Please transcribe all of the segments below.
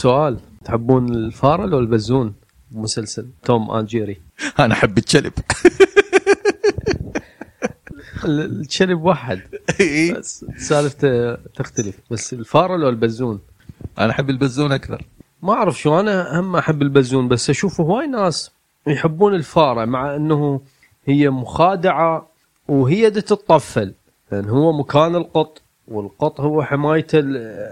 سؤال. تحبون الفاره لو البزون؟ مسلسل. Tom and Jerry. أنا أحب الكلب ال- الكلب واحد. بس سالفته تختلف. بس الفاره لو البزون؟ أنا أحب البزون أكثر. ما أعرف شو أنا هم أحب البزون بس أشوف هواي ناس يحبون الفارة مع إنه هي مخادعة وهي دي تتطفل لأن هو مكان القط والقط هو حمايته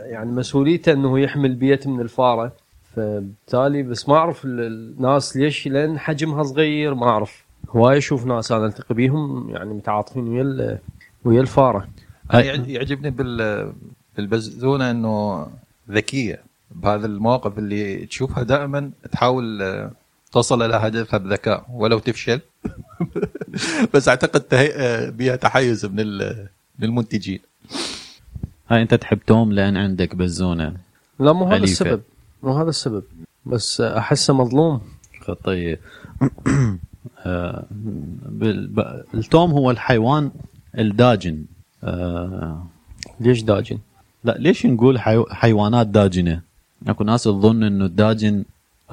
يعني مسؤوليته إنه يحمي البيت من الفارة. فبالتالي بس ما أعرف ال- الناس ليش لأن حجمها صغير ما أعرف. هواي أشوف ناس أنا ألتقي بيهم يعني متعاطفين ويا ويا الفارة. يعج- يعجبني بال بالبزونه إنه ذكية. بهذا المواقف اللي تشوفها دائما تحاول آه، تصل إلى هدفها بذكاء. ولو تفشل. بس أعتقد. آه، بها تحيز من المنتجين. هاي انت تحب توم لأن عندك بزونة لا مو هذا. السبب. مو هذا السبب. بس أحسه مظلوم. طيب. آه، التوم هو الحيوان الداجن. آه، ليش داجن؟ لا ليش نقول حيو... حيوانات داجنة؟ أكو ناس تظن إنه الداجن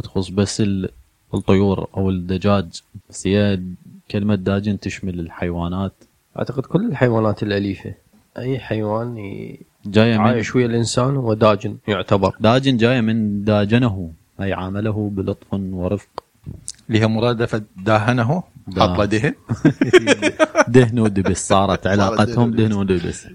تخص بس ال... الطيور أو الدجاج بس هي كلمة داجن تشمل الحيوانات. أعتقد كل الحيوانات الأليفة. أي حيوان ي- جاية من عايش ويا الإنسان هو داجن يعتبر. داجن جاية من داجنه أي عامله بلطف ورفق. اللي هي مرادفه داهنه دا. حط دهن دهن ودبس صارت علاقتهم دهن دهن ودبس.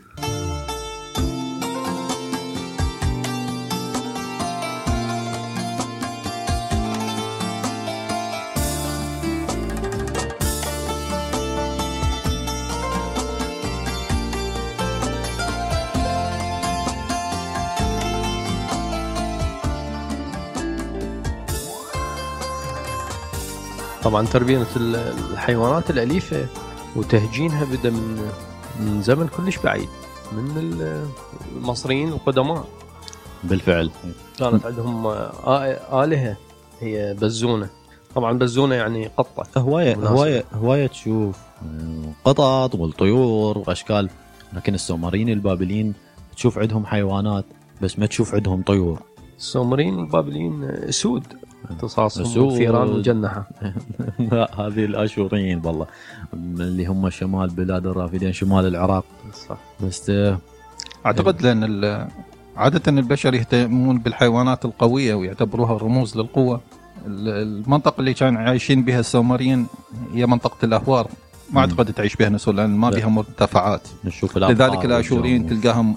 طبعا تربية ال- الحيوانات الأليفة وتهجينها بدأ من من زمن كلش بعيد من ال- المصريين القدماء. بالفعل. كانت عندهم آلهة هي بزونة. طبعا بزونة يعني قطة. هوايه. هوايه هواية تشوف آه، قطط والطيور وأشكال. لكن السومريين البابليين تشوف عندهم حيوانات بس ما تشوف عندهم طيور. السومريين البابليين اسود اختصاصهم. الفيران المجنحه لا هذه الأشوريين والله. اللي هم شمال بلاد الرافدين شمال العراق. صح. بس أعتقد لأن ال- عادة البشر يهتمون بالحيوانات القوية ويعتبروها رموز للقوة. ال- المنطقة اللي كانوا عايشين بها السومريين هي منطقة الأهوار. ما أعتقد تعيش بها نسور لأن ما. بها مرتفعات. نشوف لذلك الأشوريين. تلقاهم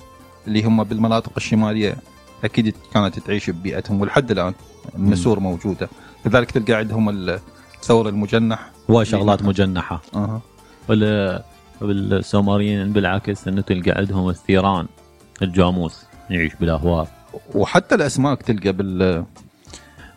اللي هم بالمناطق الشمالية. أكيد كانت تعيش ببيئتهم ولحد الآن النسور موجودة. لذلك تلقى عندهم الثور المجنح. هواي شغلات مجنحة. أها. ولا بالسومريين بالعكس إنه تلقى عندهم الثيران الجاموس يعيش بالأهوار. وحتى الأسماك تلقى بال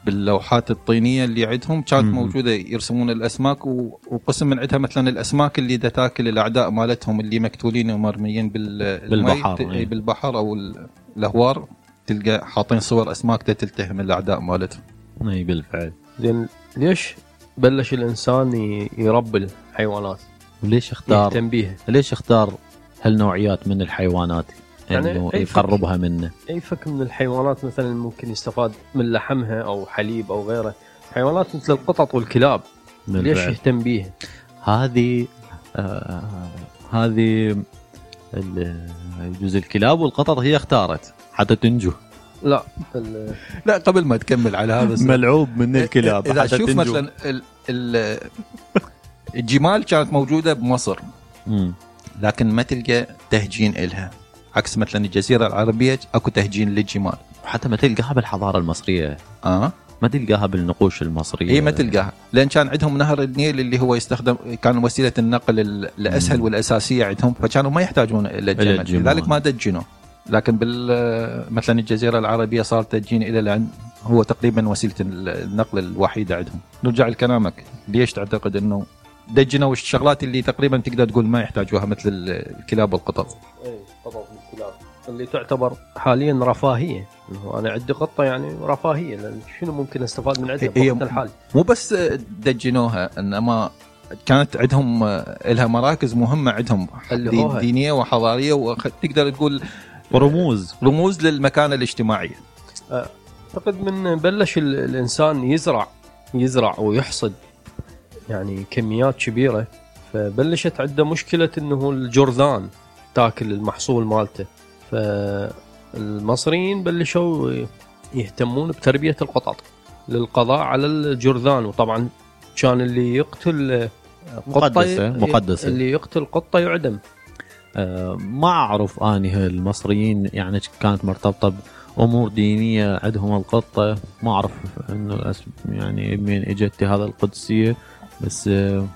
باللوحات الطينية اللي عندهم. كانت. موجودة يرسمون الأسماك وقسم من عندها مثلا الأسماك اللي دا تاكل الأعداء مالتهم اللي مكتولين ومرميين بال بالبحر،. بالبحر أو ال- الأهوار. تلقى حاطين صور أسماك تلتهم الأعداء مالتهم. اي بالفعل زين ليش بلش الإنسان يربي الحيوانات؟ وليش اختار يهتم بيها. ليش اختار هالنوعيات من الحيوانات؟ يعني انه أي فكر. يقربها منه. أي فك من الحيوانات مثلا ممكن يستفاد من لحمها أو حليب أو غيره. حيوانات مثل القطط والكلاب ليش بالفعل. يهتم بيها؟ هذه آه هذه يجوز الكلاب والقطط هي اختارت حتى تنجو لا لا قبل ما تكمل على هذا السؤال. ملعوب من الكلاب إذا حتى تشوف تنجو. مثلا ال- ال- الجمال كانت موجودة بمصر مم. لكن ما تلقى تهجين إلها عكس مثلا الجزيرة العربية أكو تهجين للجمال وحتى ما تلقاها بالحضارة المصرية آه ما تلقاها بالنقوش المصرية؟ هي ما تلقاها. لأن كان عندهم نهر النيل اللي هو يستخدم كان وسيلة النقل ال- الأسهل مم. والأساسية عندهم فكانوا ما يحتاجون إلى الجمل الجمال. لذلك ما دجنوا. لكن بال مثلا الجزيرة العربية صار تدجين إلى الآن. هو تقريبا وسيلة ال- النقل الوحيدة عندهم. نرجع لكلامك. ليش تعتقد إنه دجنوا؟ الشغلات اللي تقريبا تقدر تقول ما يحتاجوها مثل ال- الكلاب والقطط. اي قطط والكلاب اللي تعتبر حاليا رفاهية. إنه أنا عندي قطه يعني رفاهية لأن شنو ممكن أستفاد من عندها هي- في وقت الحالي مو بس دجنوها انما كانت عندهم لها مراكز مهمة عندهم دين دينية وحضارية وتقدر تقول رموز. رموز للمكانة الاجتماعية. أعتقد من بلش ال- الإنسان يزرع يزرع ويحصد يعني كميات كبيرة فبلشت عنده مشكلة إنه الجرذان تاكل المحصول مالته. فالمصريين بلشوا يهتمون بتربية القطط للقضاء على الجرذان. وطبعا كان اللي يقتل قطة مقدسة، مقدسة. اللي يقتل قطة يعدم. آه، ما أعرف آني المصريين يعني كانت مرتبطة بأمور دينية عندهم القطة. ما أعرف إنه يعني من إجت هذا القدسية. بس آه،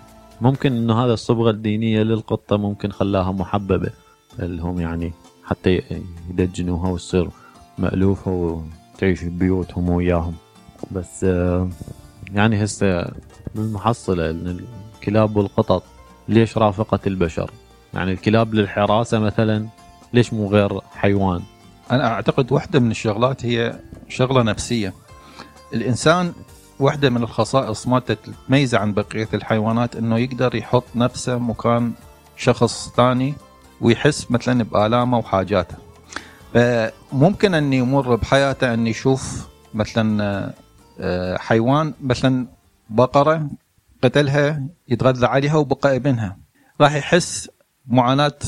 ممكن إنه هذا الصبغة الدينية للقطة ممكن خلاها محببة. لهم يعني حتى يدجنوها وتصير مألوفة وتعيش ببيوتهم وياهم بس آه، يعني هسه المحصلة إن الكلاب والقطط ليش رافقه البشر؟ يعني الكلاب للحراسة مثلا ليش مو غير حيوان؟ أنا أعتقد واحدة من الشغلات هي شغلة نفسية الإنسان واحدة من الخصائص مالته تميزه عن بقية الحيوانات إنه يقدر يحط نفسه مكان شخص ثاني ويحس مثلا بآلامه وحاجاته. فممكن ان يمر بحياته ان يشوف مثلا آه، حيوان مثلا بقرة قتلها يتغذى عليها وبقى ابنها. راح يحس معاناة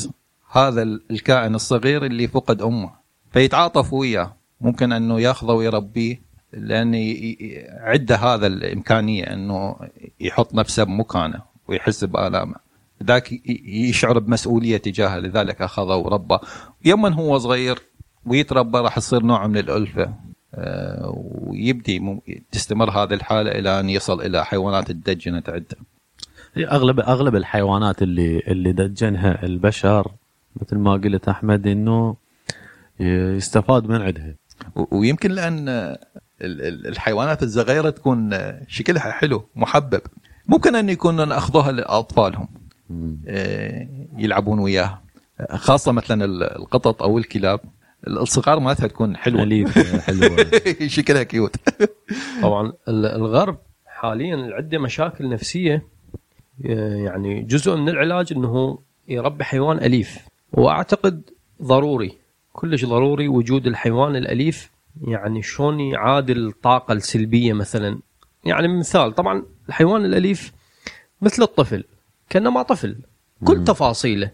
هذا الكائن الصغير اللي فقد أمه. فيتعاطف وياه. ممكن أنه ياخذه ويربيه ي- عنده هذا الإمكانية أنه يحط نفسه بمكانه ويحس بآلامه. ذاك يشعر بمسؤولية تجاهه لذلك أخذه وربى يوما هو صغير ويتربى راح يصير نوع من الألفة. آه، ويبدي تستمر هذه الحالة إلى أن يصل إلى حيوانات الدجنت عنده اغلب أغلب الحيوانات اللي اللي دجنها البشر مثل ما قلت أحمد إنه يستفاد من عندها. ويمكن لأن ال- ال- الحيوانات الصغيرة تكون شكلها حلو محبب. ممكن أن يكون أخذوها لأطفالهم. يلعبون وياها خاصة مثلا ال- القطط أو الكلاب. الصغار مالتها تكون حلوة. أليفة حلوة. شكلها كيوت طبعا ال- الغرب حاليا عنده مشاكل نفسية. آه، يعني جزء من العلاج إنه يربي حيوان أليف. وأعتقد ضروري كلش ضروري وجود الحيوان الأليف. يعني شلون يعادل الطاقة السلبية مثلا. يعني مثال طبعا الحيوان الأليف مثل الطفل. كانما طفل. كل تفاصيله.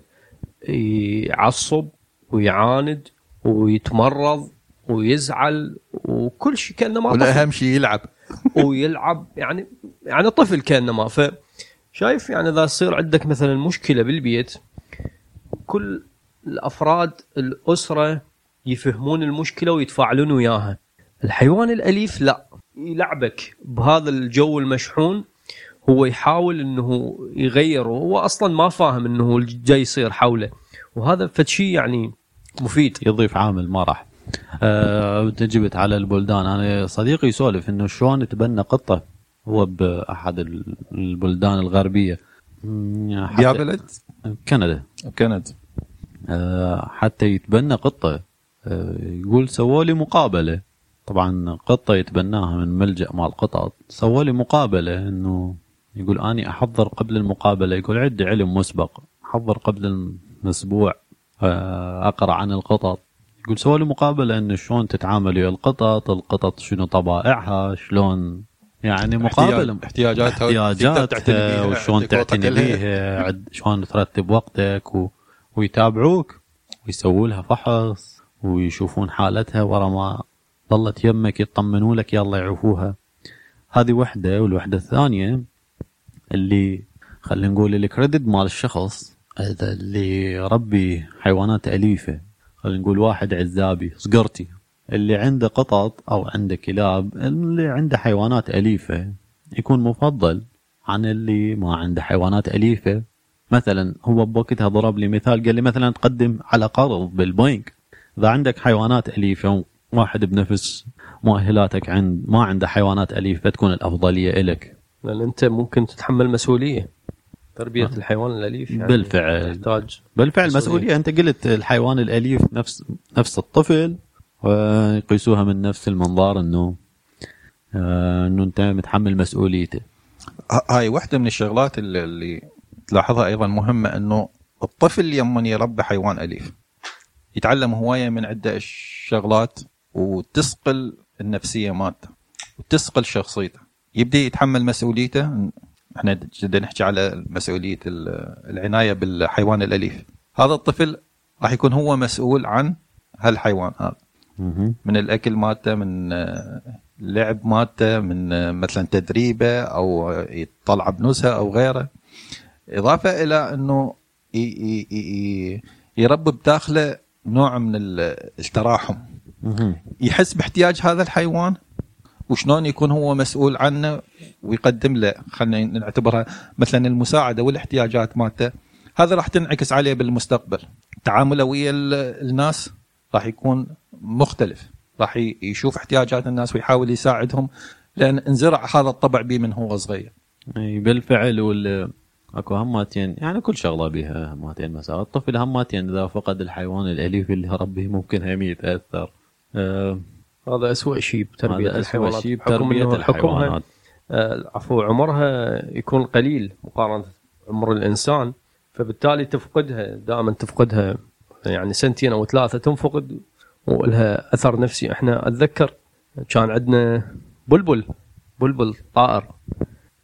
يعصب ويعاند ويتمرض ويزعل وكل شيء كانما طفل. والاهم شيء يلعب. ويلعب. يعني يعني طفل كانما ف شايف يعني إذا يصير عندك مثلا مشكلة بالبيت كل الأفراد الأسرة يفهمون المشكلة ويتفاعلون وياها. الحيوان الأليف لا. يلعبك بهذا الجو المشحون هو يحاول إنه يغيره هو أصلا ما فاهم إنه جاي يصير حوله. وهذا فد شيء يعني مفيد. يضيف عامل ما راح. أه جبت على البلدان. أنا صديقي يسولف إنه شلون تبنى قطة. هو بأحد ال- البلدان الغربية. يا بلد؟ كندا. كندا. أه حتى يتبنى قطة. أه يقول سووا لي مقابلة. طبعا قطة يتبناها من ملجأ مال قطط سووا لي مقابلة إنه يقول أني أحضر قبل المقابلة يقول عندي علم مسبق أحضر قبل الأسبوع آه، أقرأ عن القطط. يقول لي مقابلة انه شلون تتعامل ويا القطط القطط شنو طبائعها شلون يعني مقابلة. احتياجاتها احتياجاتها وشلون تعتني. بيها شلون ترتب وقتك و... ويتابعوك ويسووا لها فحص ويشوفون حالتها ورا ما ظلت يمك يطمنوا لك يلا يعوفوها هذه وحدة والوحدة الثانية اللي خلينا نقول الكريدت مال الشخص هذا اللي يربي حيوانات أليفة. خلينا نقول واحد عزابي صقرتي. اللي عنده قطط أو عنده كلاب اللي عنده حيوانات أليفة يكون مفضل عن اللي ما عنده حيوانات أليفة. مثلا هو بوقتها ضرب لي مثال قال لي مثلا تقدم على قرض بالبنك. إذا عندك حيوانات أليفة واحد بنفس مؤهلاتك عند ما عنده حيوانات أليفة تكون الأفضلية لك لأن أنت ممكن تتحمل مسؤولية. تربية الحيوان الأليف يعني بالفعل. تحتاج بالفعل مسؤولية. مسؤولية. أنت قلت الحيوان الأليف نفس نفس الطفل ويقيسوها من نفس المنظار إنه آه، إنه أنت متحمل مسؤوليته. هاي واحدة من الشغلات اللي, اللي تلاحظها أيضا مهمة إنه الطفل لما يربي حيوان أليف. يتعلم هواية من عدة شغلات وتسقل النفسية مالته وتسقل شخصيته. يبدأ يتحمل مسؤوليته. إحنا جدا نحكي على مسؤولية ال- العناية بالحيوان الأليف. هذا الطفل راح يكون هو مسؤول عن هالحيوان هذا. من الأكل مالته من اللعب مالته من مثلا تدريبه أو يطلع بنزهة أو غيره. إضافة إلى إنه يربي بداخله نوع من ال- التراحم. يحس باحتياج هذا الحيوان. وشلون يكون هو مسؤول عنه ويقدم له خلينا نعتبرها مثلا المساعدة والاحتياجات مالته. هذا راح تنعكس عليه بالمستقبل. تعامله ويا ال- الناس راح يكون مختلف. راح يشوف احتياجات الناس ويحاول يساعدهم لأن انزرع هذا الطبع به من هو صغير. إي بالفعل. وال أكو هماتين يعني كل شغلة بها هماتين مثلا الطفل هماتين إذا فقد الحيوان الأليف اللي ربيه ممكن هم يتأثر. آه هذا أسوأ شيء بتربية هذا أسوأ شيء حكمها الحيوانات. آه، عفوا عمرها يكون قليل مقارنة عمر الإنسان فبالتالي تفقدها دائما تفقدها يعني سنتين أو ثلاثة تنفقد ولها أثر نفسي. إحنا أتذكر كان عندنا بلبل بلبل طائر.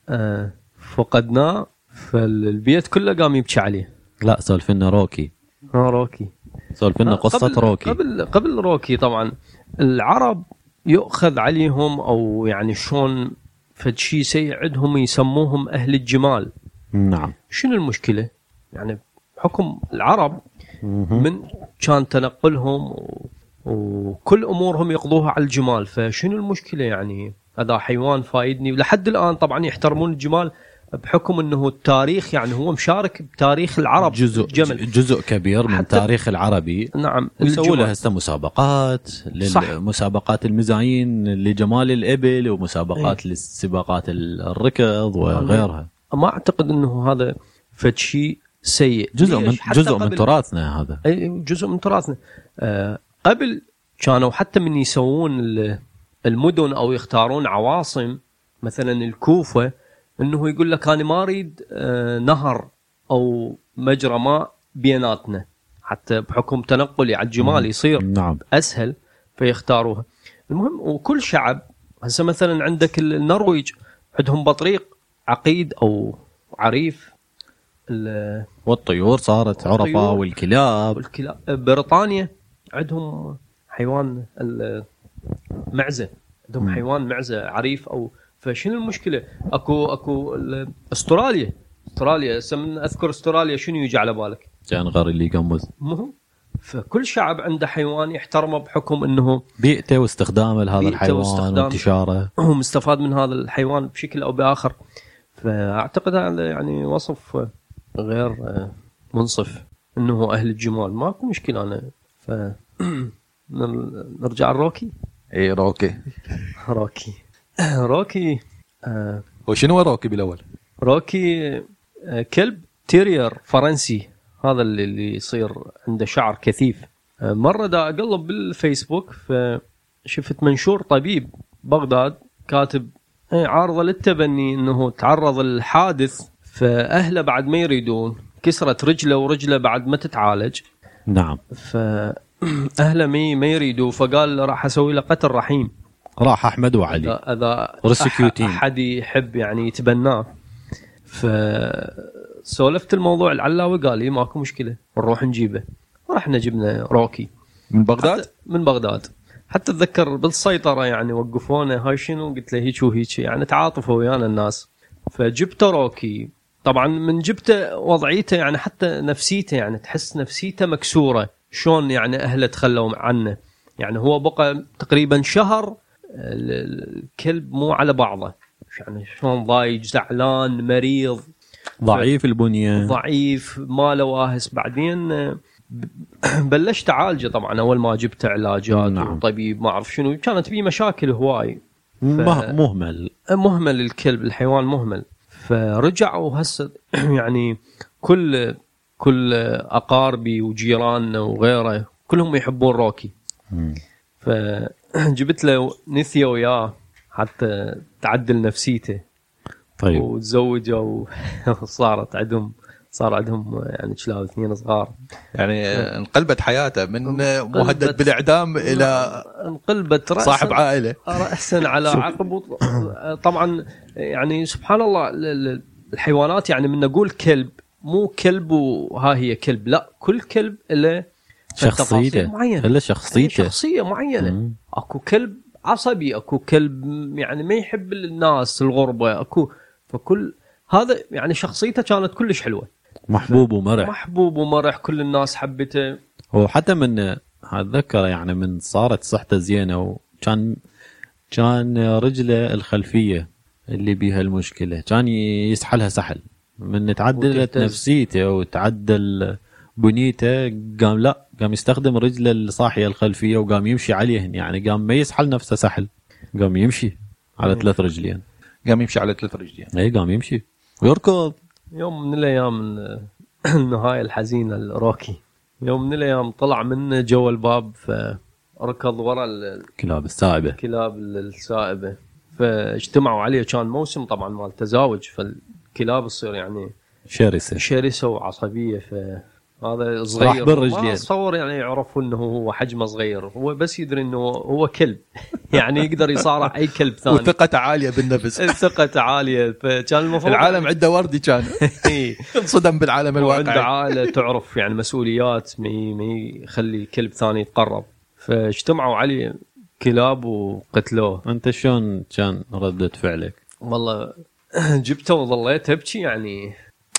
آه، فقدناه فالبيت كله قام يبكي عليه. لا سولف لنا روكي. آه روكي. سولف لنا آه، قصة قبل روكي. قبل قبل روكي طبعا. العرب يؤخذ عليهم أو يعني شلون فد شيء سيء عندهم يسموهم أهل الجمال نعم شنو المشكلة؟ يعني بحكم العرب. من كان تنقلهم و... وكل أمورهم يقضوها على الجمال فشنو المشكلة يعني هذا حيوان فايدني ولحد الآن طبعا يحترمون الجمال بحكم انه التاريخ يعني هو مشارك بتاريخ العرب جزء الجمل. جزء كبير من التاريخ العربي. نعم ويسووا. له هسه مسابقات صح. للمسابقات المزايين لجمال الإبل ومسابقات للسباقات الركض وغيرها. ما أعتقد إنه هذا فد شيء سيء. جزء من جزء من تراثنا هذا. اي جزء من تراثنا. آه قبل كانوا حتى من يسوون ال- المدن أو يختارون عواصم مثلا الكوفة إنه يقول لك أنا ما أريد آه نهر أو مجرى ماء بيناتنا. حتى بحكم تنقلي على الجمال يصير نعم. أسهل فيختاروها. المهم وكل شعب هسه مثلا عندك النرويج عندهم بطريق عقيد أو عريف. ال- والطيور صارت عرفة. والكلاب. والكلاب. بريطانيا عندهم حيوان المعزه عندهم. حيوان معزة عريف أو فشنو المشكلة؟ أكو أكو ال- أستراليا. أستراليا هسه من أذكر أستراليا شنو يجي على بالك؟ جانغر اللي يقمز فكل شعب عنده حيوان يحترمه بحكم إنه بيئته واستخدامه لهذا الحيوان واستخدام. وانتشاره. هو مستفاد من هذا الحيوان بشكل أو بآخر. فأعتقد هذا يعني وصف غير منصف إنه أهل الجمال. ماكو مشكلة أنا. ف نر- نرجع لروكي. اي روكي. روكي. روكي آه، هو روكي بالأول؟ روكي آه، كلب terrier فرنسي. هذا اللي اللي يصير عنده شعر كثيف. آه، مرة دا أقلب بالفيسبوك فشفت منشور طبيب بغداد كاتب إيه، عارضة للتبني إنه تعرض الحادث فأهله بعد ما يريدون كسرت رجله ورجله بعد ما تتعالج. نعم. فاهله ما ما يريدوا فقال راح أسوي له قتل رحيم. راح أحمد وعلي. اذا. احد يحب يعني يتبناه. فسولفت الموضوع لعلاوي قال لي ماكو مشكلة نروح نجيبه. رحنا جبنا روكي. من بغداد؟ حتى- من بغداد. حتى أتذكر بالسيطرة يعني وقفونا هاي شنو قلت له هيك وهيك يعني تعاطفوا ويانا الناس. فجبته روكي. طبعا من جبته وضعيته يعني حتى نفسيته يعني تحس نفسيته مكسورة. شلون يعني أهله تخلوا عنه؟ يعني هو بقى تقريبا شهر الكلب مو على بعضه. يعني شلون ضايج زعلان مريض. ضعيف البنية. ضعيف ما له واهس بعدين بلشت أعالجه طبعا. أول ما جبت علاجات نعم. وطبيب ما أعرف شنو. كانت في مشاكل هواي. مه- مهمل. مهمل الكلب الحيوان مهمل. فرجع وهسه يعني كل كل أقاربي وجيراننا وغيره كلهم يحبون روكي. مم. فجبت له نثيه وياه حتى تعدل نفسيته. طيب. وتزوجوا وصارت عندهم صار عندهم يعني كلاب اثنين صغار. يعني انقلبت حياته من مهدد بالاعدام إلى انقلبت رأسا صاحب عائلة. رأسا على عقب طبعا يعني سبحان الله ال- ال- الحيوانات يعني من نقول كلب مو كلب وها هي كلب لا كل كلب له شخصيته معينة. إلا شخصيته. شخصية معينة. مم. أكو كلب عصبي أكو كلب يعني ما يحب الناس الغربة أكو. فكل هذا يعني شخصيته كانت كلش حلوة. محبوب ومرح. محبوب ومرح كل الناس حبته. وحتى من اتذكر يعني من صارت صحته زينة وكان كان رجله الخلفية اللي بيها المشكلة. كان يسحلها سحل. من تعدلت. نفسيته وتعدل بنيته قام لا قام يستخدم رجله الصاحية الخلفية وقام يمشي عليهن يعني قام ما يسحل نفسه سحل قام يمشي على ثلاث رجلين. قام يمشي على ثلاث رجلين. اي قام يمشي. ويركض. يوم من الأيام النهايه الحزينه لروكي. يوم من الأيام طلع من جوا الباب فركض ورا ال- كلاب السائبة. الكلاب السائبة. فاجتمعوا عليه كان موسم طبعا مال تزاوج فالكلاب تصير يعني شرسة. شرسة وعصبية فهذا صغير. راح بالرجلين. ما أتصور يعني يعرفوا إنه هو حجمه صغير. هو بس يدري إنه هو كلب. يعني يقدر يصارع أي كلب ثاني. وثقته عالية بالنفس. ثقته عالية. فكان المفروض العالم عنده وردي كان. إيه. انصدم بالعالم وعنده الواقعي عائله تعرف يعني مسؤوليات ما يخلي كلب ثاني يتقرب. فاجتمعوا عليه كلاب وقتلوه. أنت شلون كان ردة فعلك؟ والله جبته وظليت ابكي يعني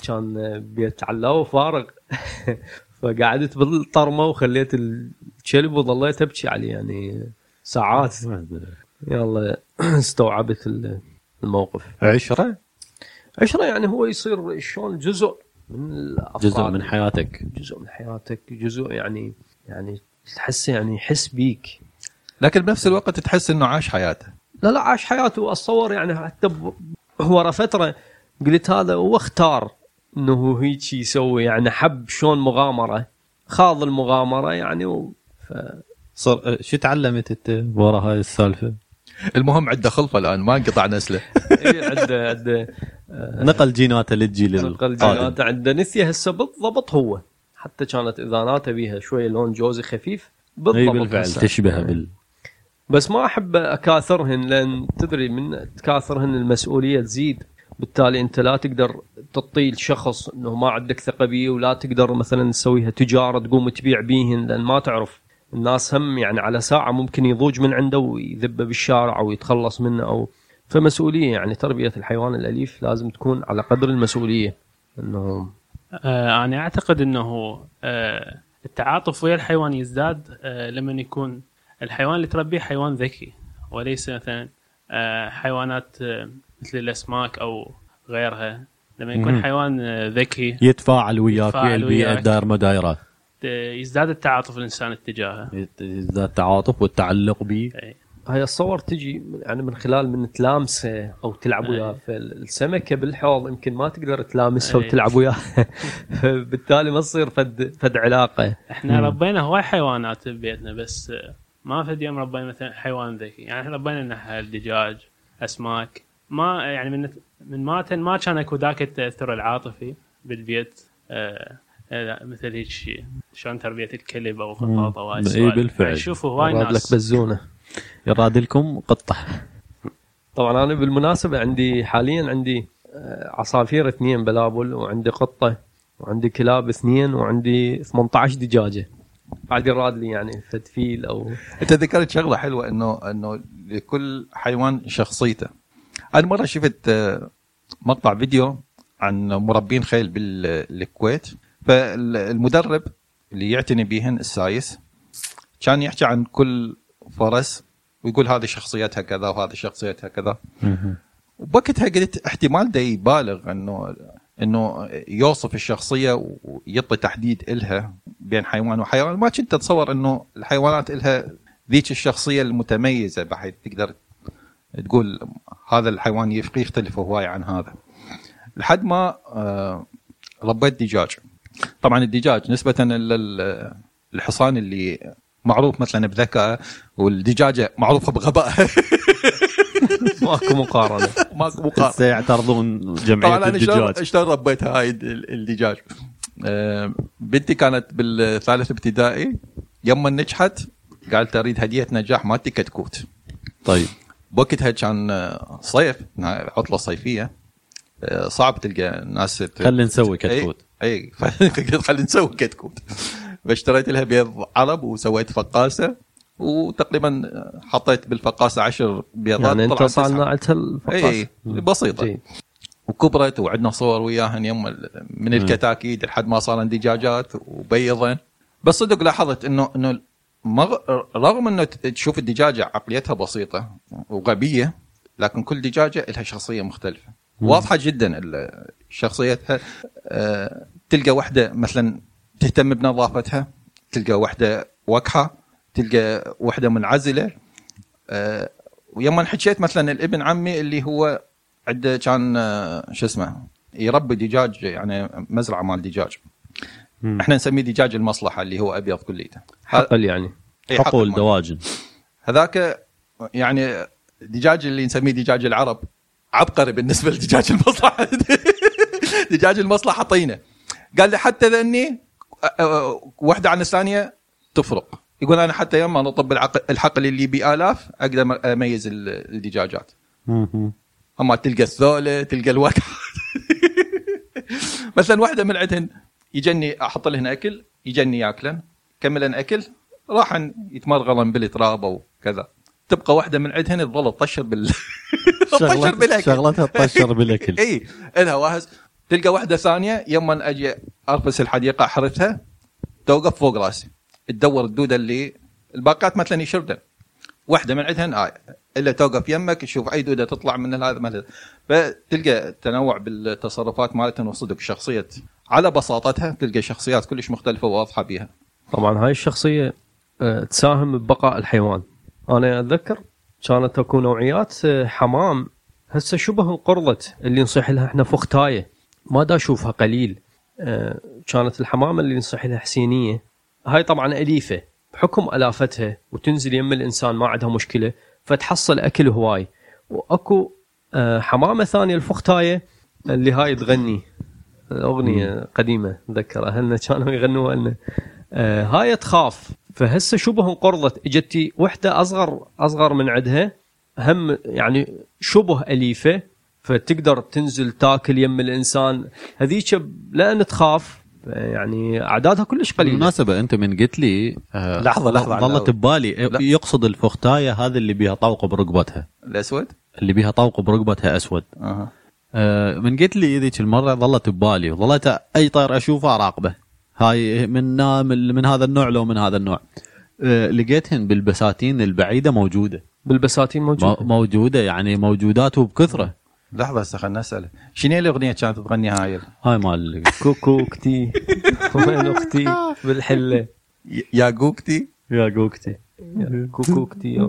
كان بيت علاوه فارغ فقعدت بالطرمة وخليت الكلب وظليت أبكي عليه يعني ساعات. يلا استوعبت ال- الموقف. عشرة؟ عشرة يعني هو يصير شلون جزء من الأفراد. جزء من حياتك. جزء من حياتك جزء يعني يعني تحسه يعني يحس بيك. لكن بنفس الوقت تحس إنه عاش حياته. لا لا عاش حياته. اتصور يعني حتى ب- ورا فترة قلت هذا هو اختار إنه هيك يسوي يعني حب شلون مغامرة خاض المغامرة يعني و... ف... صار شو تعلمت أنت ورا هاي السالفة؟ المهم عنده خلفة الآن ما انقطع نسله إيه عنده عنده نقل جيناته للجيل نقل القادم جيناته عنده نسيه هسه بالضبط هو حتى كانت اذاناته بيها شوية لون جوزي خفيف إي بالضبط بالفعل. تشبه بال بس ما أحب أكاثرهن لأن تدري من تكاثرهن المسؤولية تزيد بالتالي أنت لا تقدر تطيل شخص إنه ما عندك ثقة بيه ولا تقدر مثلا تسويها تجارة تقوم تبيع بيهن لأن ما تعرف. الناس هم يعني على ساعة ممكن يضوج من عنده ويذبه بالشارع أو يتخلص منه أو فمسؤولية. يعني تربية الحيوان الأليف لازم تكون على قدر المسؤولية. إنه آه أنا أعتقد إنه آه التعاطف ويا الحيوان يزداد آه لما يكون الحيوان اللي تربيه حيوان ذكي وليس مثلا حيوانات مثل الأسماك أو غيرها. لما يكون مهم. حيوان ذكي يتفاعل وياك يتفاعل البيئه وياك. الدائر مدايرات. يزداد التعاطف الانسان اتجاهه يزداد التعاطف والتعلق به هاي الصور تجي يعني من خلال من تلامسه أو تلعب وياه فالسمكه بالحوض يمكن ما تقدر تلامسها. وتلعب وياها بالتالي ما تصير فد فد علاقة. إحنا ربينا هواي حيوانات ببيتنا بس ما في يوم ربينا مثلا حيوان ذكي. يعني إحنا ربينا نحل دجاج أسماك. ما يعني من من ماتن ما كان اكو ذاك التاثر العاطفي بالبيت آه آه، مثل هيك شيء شلون تربية الكلب أو القطاط أو هاي إي السوالف. بالفعل. أشوف هواي راد لك ناس. بزونة. يراد لكم قطة. طبعا أنا بالمناسبة عندي حاليا عندي آه، عصافير اثنين بلابل وعندي قطة وعندي كلاب اثنين وعندي 18 دجاجة. بعد راد لي يعني فد فيل أو أنت ذكرت شغلة حلوة انه إنه لكل حيوان شخصيته. أنا مرة شفت آه، مقطع فيديو عن مربين خيل بالكويت. فالمدرب اللي يعتني بيهن السايس كان يحكي عن كل فرس ويقول هذه شخصيتها كذا وهذه شخصيتها كذا وبوقتها قلت احتمال ده يبالغ إنه إنه يوصف الشخصية ويعطي تحديد إلها بين حيوان وحيوان. ما كنت أتصور إنه الحيوانات إلها ذيك الشخصية المتميزة بحيث تقدر تقول هذا الحيوان يختلف هواي عن هذا. لحد ما آه، ربيت دجاج. طبعا الدجاج نسبة لل- للحصان اللي معروف مثلا بذكائه والدجاجة معروفة بغبائها ماكو مقارنة. ماكو مقارنة. هسه يعترضون جمعية طبعا الدجاج. شلون ربيت هاي ال- الدجاج؟ آه، بنتي كانت بالثالث ابتدائي يوم نجحت قالت أريد هدية نجاح مالتي كتكوت. طيب. بوقتها كان آه، صيف. عطلة صيفية. آه، صعب تلقى ناس ت- خلي نسوي كتكوت. اي اي فقلت خلينا نسوي كتكوت. فاشتريت لها بيض عرب وسويت فقاسة وتقريبا حطيت بالفقاسة عشر بيضات. يعني أنت. صنعتها الفقاس اي بسيطة. جيد. وكبرت وعندنا صور وياهن يم من الكتاكيت لحد ما صارن دجاجات وبيضن بس صدق لاحظت انه إنه مغ- رغم إنه تشوف الدجاجة عقليتها بسيطة وغبية لكن كل دجاجة لها شخصية مختلفة. واضحة جدا شخصيتها. آه، تلقى واحدة مثلا تهتم بنظافتها تلقى واحدة وكحة تلقى واحدة منعزلة. آه، ويوم حكيت مثلا الابن عمي اللي هو عنده كان آه، شو اسمه يربي دجاج يعني مزرعة مال دجاج. مم. إحنا نسميه دجاج المصلحة اللي هو أبيض كليته. حقل يعني. إي، حقل. دواجن هذاك يعني دجاج اللي نسميه دجاج العرب عبقري بالنسبة لدجاج المصلحة. دجاج المصلحة طينه قال لي حتى ذني واحدة عن الثانية تفرق. يقول أنا حتى يوم أنا اطب العقل الحقل اللي بالاف أقدر أميز ال- الدجاجات. أما تلقى الثولة تلقى الوكع مثلا واحدة من عندهن يجني أحط لهن أكل يجني ياكلن. كملن أكل راح يتمرغلن بالتراب وكذا تبقى واحدة من عندهن تظل تطشر بال تطشر بالأكل. شغلتها تطشر بالأكل. إي الها واهز تلقى واحدة ثانية يوم أجي أرفس الحديقة أحرثها توقف فوق رأسي. تدور الدودة اللي الباقات مثلا يشردن. واحدة من عندهن آية إلا توقف يمك تشوف أي دودة تطلع من هذا فتلقى تنوع بالتصرفات مالتهم وصدق شخصية على بساطتها تلقى شخصيات كلش مختلفة واضحه بيها. طبعا هاي الشخصية آه، تساهم ببقاء الحيوان. أنا أتذكر كانت أكو نوعيات آه، حمام. هسه شبه انقرضت اللي نصيح لها إحنا فختاية. ما دا أشوفها قليل. آه، كانت الحمامه اللي نصيح لها حسينية. هاي طبعا أليفة. بحكم ألافتها وتنزل يم الإنسان ما عندها مشكلة فتحصل أكل هواي. وأكو حمامة ثانية الفختاية اللي هاي تغني. أغنية قديمة اتذكر اهلنا كانوا يغنوها؟ لنا آه هاي تخاف. فهسه شبه انقرضت إجتي وحدة أصغر أصغر من عندها. هم يعني شبه أليفة. فتقدر تنزل تاكل يم الإنسان. هذيك لأن تخاف يعني أعدادها كلش قليلة. بالمناسبة أنت من قلت لي آه، لحظة، لحظة، ظلت ببالي. لا. يقصد الفختاية هذا اللي بيها طوق برقبتها. الأسود؟ اللي بيها طوق برقبتها أسود. آه، من قلت لي ذيك المرة ظلت ببالي وظلت أي طير أشوفه أراقبه. هاي من من من هذا النوع لو من هذا النوع. آه، لقيتهن بالبساتين البعيدة موجودة. بالبساتين مو- موجود موجودة يعني موجودات وبكثرة. لحظة هسه خلنا نساله شنو هي الأغنية كانت تغني هاي؟ هاي مال كوكوكتي وين أختي؟ بالحلة. يا جوكتي يا جوكتي كوكوكتي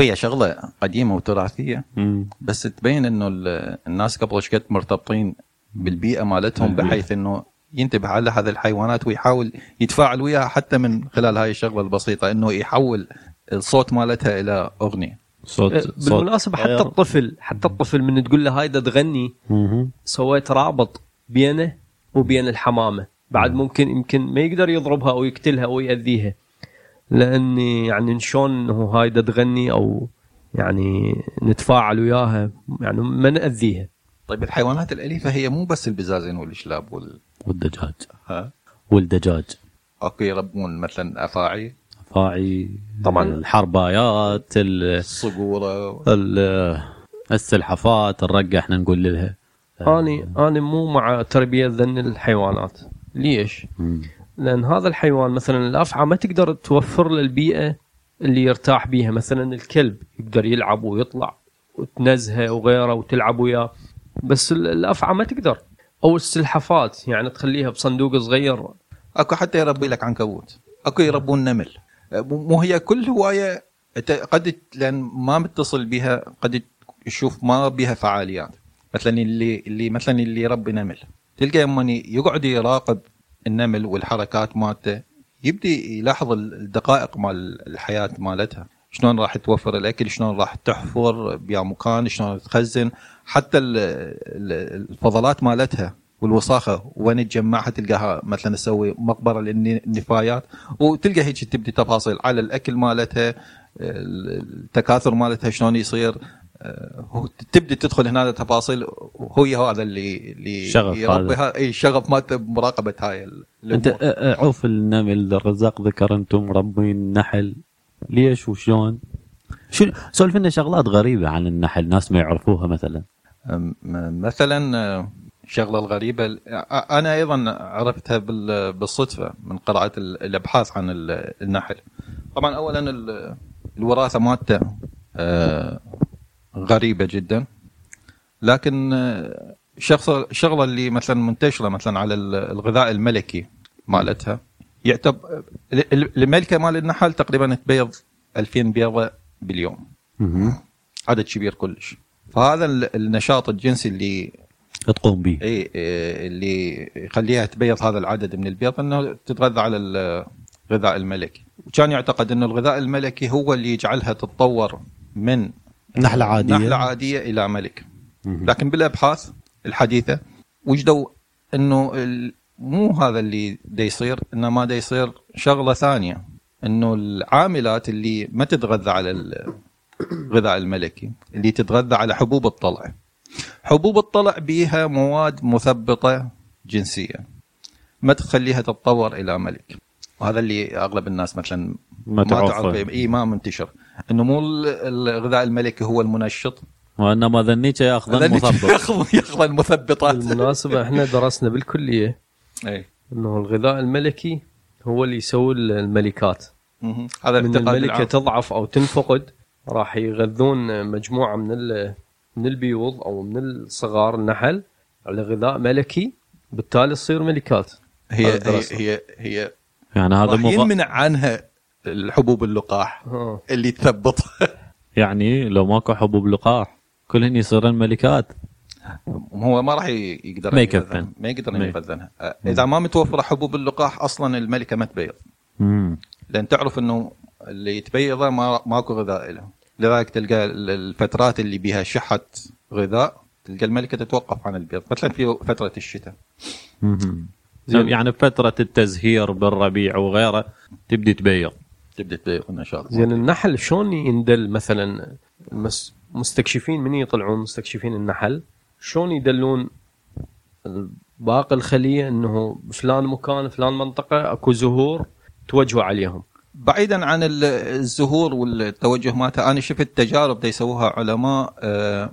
هي شغلة قديمة وتراثية مم. بس تبين إنه ال- الناس قبل إيش قد مرتبطين بالبيئة مالتهم. بحيث إنه ينتبه على هذه الحيوانات ويحاول يتفاعل وياها حتى من خلال هاي الشغلة البسيطة إنه يحول الصوت مالتها إلى أغنية صوت صوت بالمناسبة حتى. الطفل حتى الطفل من تقول له هاي دا تغني. سويت رابط بينه وبين الحمامة بعد ممكن يمكن ما يقدر يضربها أو يقتلها أو يأذيها لاني يعني شلون انه هاي دا تغني أو يعني نتفاعل وياها يعني ما نأذيها. طيب الحيوانات الأليفة هي مو بس البزازين والشلاب وال والدجاج. ها؟ والدجاج. أوكي يربون مثلا أفاعي. فاعي طبعاً. الحربايات ال- الصقورة. ال- السلحفات الرقة إحنا نقول لها. اني أنا مو مع تربية ذن الحيوانات. ليش؟ مم. لأن هذا الحيوان مثلا الأفعى ما تقدر توفر له البيئة اللي يرتاح بيها. مثلا الكلب يقدر يلعب ويطلع وتنزهه وغيره وتلعب وياه بس ال- الأفعى ما تقدر. أو السلحفات يعني تخليها بصندوق صغير. أكو حتى يربي لك عنكبوت. أكو يربون نمل. مو هي كل هواية قد لأن ما متصل بها قد تشوف ما بها فعاليات. مثلا اللي اللي مثلا اللي يربي نمل. تلقى يوم يقعد يراقب النمل والحركات مالته. يبدي يلاحظ الدقائق مال الحياة مالتها. شلون راح توفر الأكل شلون راح تحفر بيا مكان شلون تخزن. حتى ال- ال- الفضلات مالتها والوساخة وين تجمعها تلقاها مثلا تسوي مقبرة للنفايات. وتلقى هيك تبدي تفاصيل على الأكل مالتها التكاثر مالتها شلون يصير. هو تبدي تدخل هنا تفاصيل هو هذا اللي اللي شغف يربي هذا. إي الشغف مالته بمراقبة هاي أنت عوف النمل الرزاق ذكر أنتم مربين نحل. ليش وشلون؟ شو سولف لنا شغلات غريبة عن النحل ناس ما يعرفوها مثلا. مثلا الشغله الغريبة ال- أنا أيضا عرفتها بال- بالصدفة من قراءة ال- الأبحاث عن ال- النحل. طبعا اولا ال- الوراثة مالته غريبة جدا. لكن آه، شخص الشغله اللي مثلا منتشرة مثلا على ال- الغذاء الملكي مالتها. يعتبر ال- ال- الملكة مال النحل تقريبا تبيض 2000 بيضة باليوم. عدد كبير كلش. فهذا ال- النشاط الجنسي اللي تقوم به. اي إيه، اللي يخليها تبيض هذا العدد من البيض إنه تتغذى على الغذاء الملكي. وكان يعتقد إنه الغذاء الملكي هو اللي يجعلها تتطور من نحلة عادية. نحلة عادية إلى ملك. لكن بالأبحاث الحديثة وجدوا ال- مو هذا اللي دا يصير انما دا يصير شغلة ثانية. إنه العاملات اللي ما تتغذى على الغذاء الملكي اللي تتغذى على حبوب الطلع. حبوب الطلع بيها مواد مثبطة جنسيا ما تخليها تتطور إلى ملك. وهذا اللي أغلب الناس مثلا ما تعرفه. إي ما منتشر. انه مو ال- الغذاء الملكي هو المنشط وانما ذنيك ياخذ هذا اللي مثبط ياخذ ياخذ المثبطات بالمناسبة إحنا درسنا بالكلية اي إنه الغذاء الملكي هو اللي يسوي الملكات. هذا من الملكة العام. تضعف أو تنفقد راح يغذون مجموعة من ال- من البيوض أو من الصغار النحل على غذاء ملكي بالتالي تصير ملكات هي هي. هي, هي يعني هذا راح مو يمنع عنها الحبوب اللقاح. اللي تثبطها يعني لو ماكو حبوب لقاح كلهن يصيرن ملكات هو ما راح يقدر ما. يكفن. ما يقدر يغذنها أه، إذا ما متوفرة حبوب اللقاح أصلا الملكة ما تبيض. مم. لأن تعرف إنه اللي يتبيضه ما ماكو غذاء له لذلك تلقى ال- الفترات اللي بيها شحه غذاء تلقى الملكة تتوقف عن البيض. مثلا في فترة الشتاء. يعني بفتره التزهير بالربيع وغيره تبدي تبيض. تبدأ تبيض النشاط. زين النحل شلون يندل مثلا؟ المس- مستكشفين من يطلعون مستكشفين النحل؟ شلون يدلون باقي الخلية إنه فلان مكان فلان منطقة أكو زهور توجهوا عليهم؟ بعيدا عن ال- الزهور والتوجه مالتها أنا شفت تجارب دا يسووها علماء آه،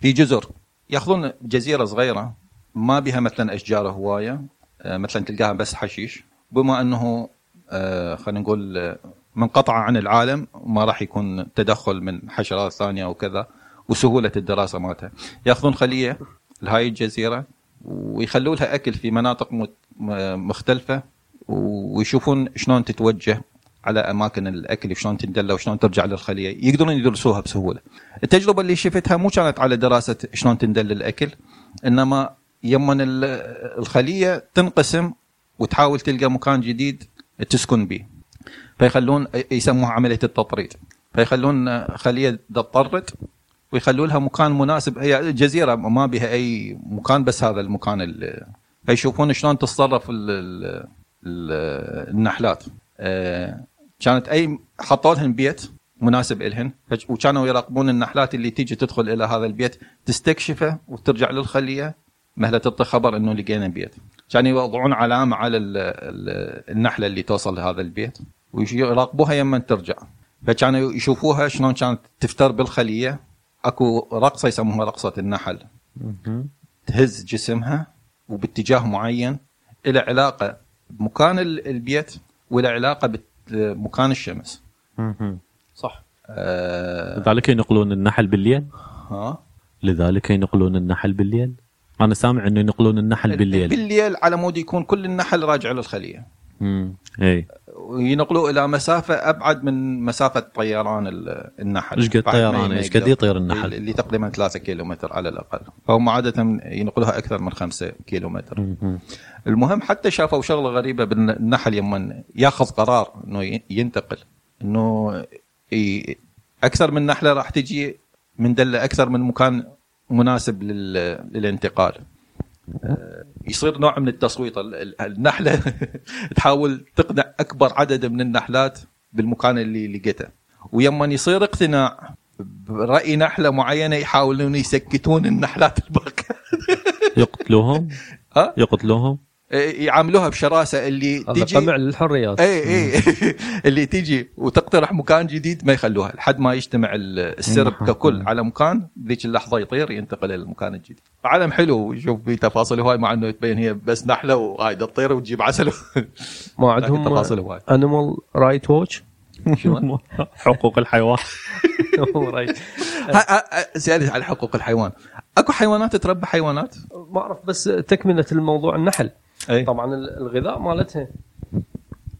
في جزر. يأخذون جزيرة صغيرة ما بها مثلا أشجار هواية آه، مثلا تلقاها بس حشيش. بما إنه خلينا نقول آه، منقطعه عن العالم ما راح يكون تدخل من حشرات ثانية وكذا وسهولة الدراسة مالتها يأخذون خلية لهاي الجزيرة ويخلوا لها أكل في مناطق مختلفة ويشوفون شلون تتوجه على أماكن الأكل شلون تندلى وشلون ترجع للخلية يقدرون يدرسوها بسهولة. التجربة اللي شفتها مو كانت على دراسة شلون تندل الأكل إنما يمن ال- الخلية تنقسم وتحاول تلقى مكان جديد تسكن به. فيخلون يسموها عملية التطريد. فيخلون خلية تطرد ويخلوا لها مكان مناسب. هي جزيره ما بها أي مكان بس هذا المكان ال- فيشوفون شلون تتصرف ال ال ال النحلات. آه، كانت أي حطوا لهن بيت مناسب لهن فج- وكانوا يراقبون النحلات اللي تيجي تدخل إلى هذا البيت تستكشفه وترجع للخلية. مهلة تعطي خبر إنه لقينا بيت. كانوا يوضعون علامة على ال ال النحلة اللي توصل لهذا البيت ويراقبوها يما ترجع. فكانوا يشوفوها شلون كانت تفتر بالخلية. أكو رقصة يسموها رقصة النحل. تهز جسمها وباتجاه معين إلى علاقة بمكان ال- البيت وإلى علاقة بمكان الشمس. صح. آه. لذلك ينقلون النحل بالليل؟ ها؟ لذلك ينقلون النحل بالليل؟ أنا سامع إنه ينقلون النحل بالليل بالليل على مود يكون كل النحل راجع للخلية امم اي وينقلوه إلى مسافة أبعد من مسافة طيران ال- النحل إيش قد طيران؟ ما إيش قد. يطير النحل؟ اللي تقريبا 3 كيلومتر على الأقل فهم عادة ينقلوها أكثر من 5 كيلومتر مم. المهم حتى شافوا شغلة غريبة بالنحل يما ياخذ قرار إنه ينتقل إنه أكثر من نحلة راح تجي من دلة أكثر من مكان مناسب لل- للانتقال. آه، يصير نوع من التصويت. ال- ال- النحلة تحاول تقنع أكبر عدد من النحلات بالمكان اللي لقيته. ويما يصير اقتناع برأي نحلة معينة يحاولون يسكتون النحلات الباقية. يقتلوهم؟ ها؟ يقتلوهم؟ يعاملوها بشراسة اللي تجي قمع للحريات. اي اي اللي تيجي وتقترح مكان جديد ما يخلوها لحد ما يجتمع ال- السرب. ككل على مكان ذيك اللحظة يطير ينتقل إلى المكان الجديد. عالم حلو شوف في تفاصيل هواي مع إنه تبين هي بس نحلة وهاي تطير وتجيب عسل. ما عندهم تفاصيل هواي. animal rights watch؟ حقوق الحيوان. ها- ها- سألت على حقوق الحيوان. أكو حيوانات تربى حيوانات؟ ما أعرف بس تكملة الموضوع النحل. اي طبعا ال- الغذاء مالتها.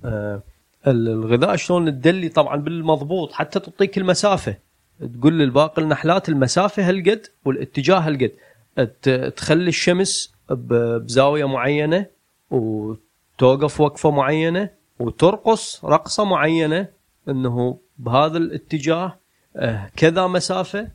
آه، ال- الغذاء شلون تدلي؟ طبعا بالمضبوط حتى تعطيك المسافة. تقول للباقي النحلات المسافة هالقد والاتجاه هالقد. تخلي الشمس بزاوية معينة وتوقف وقفة معينة وترقص رقصة معينة إنه بهذا الاتجاه آه، كذا مسافة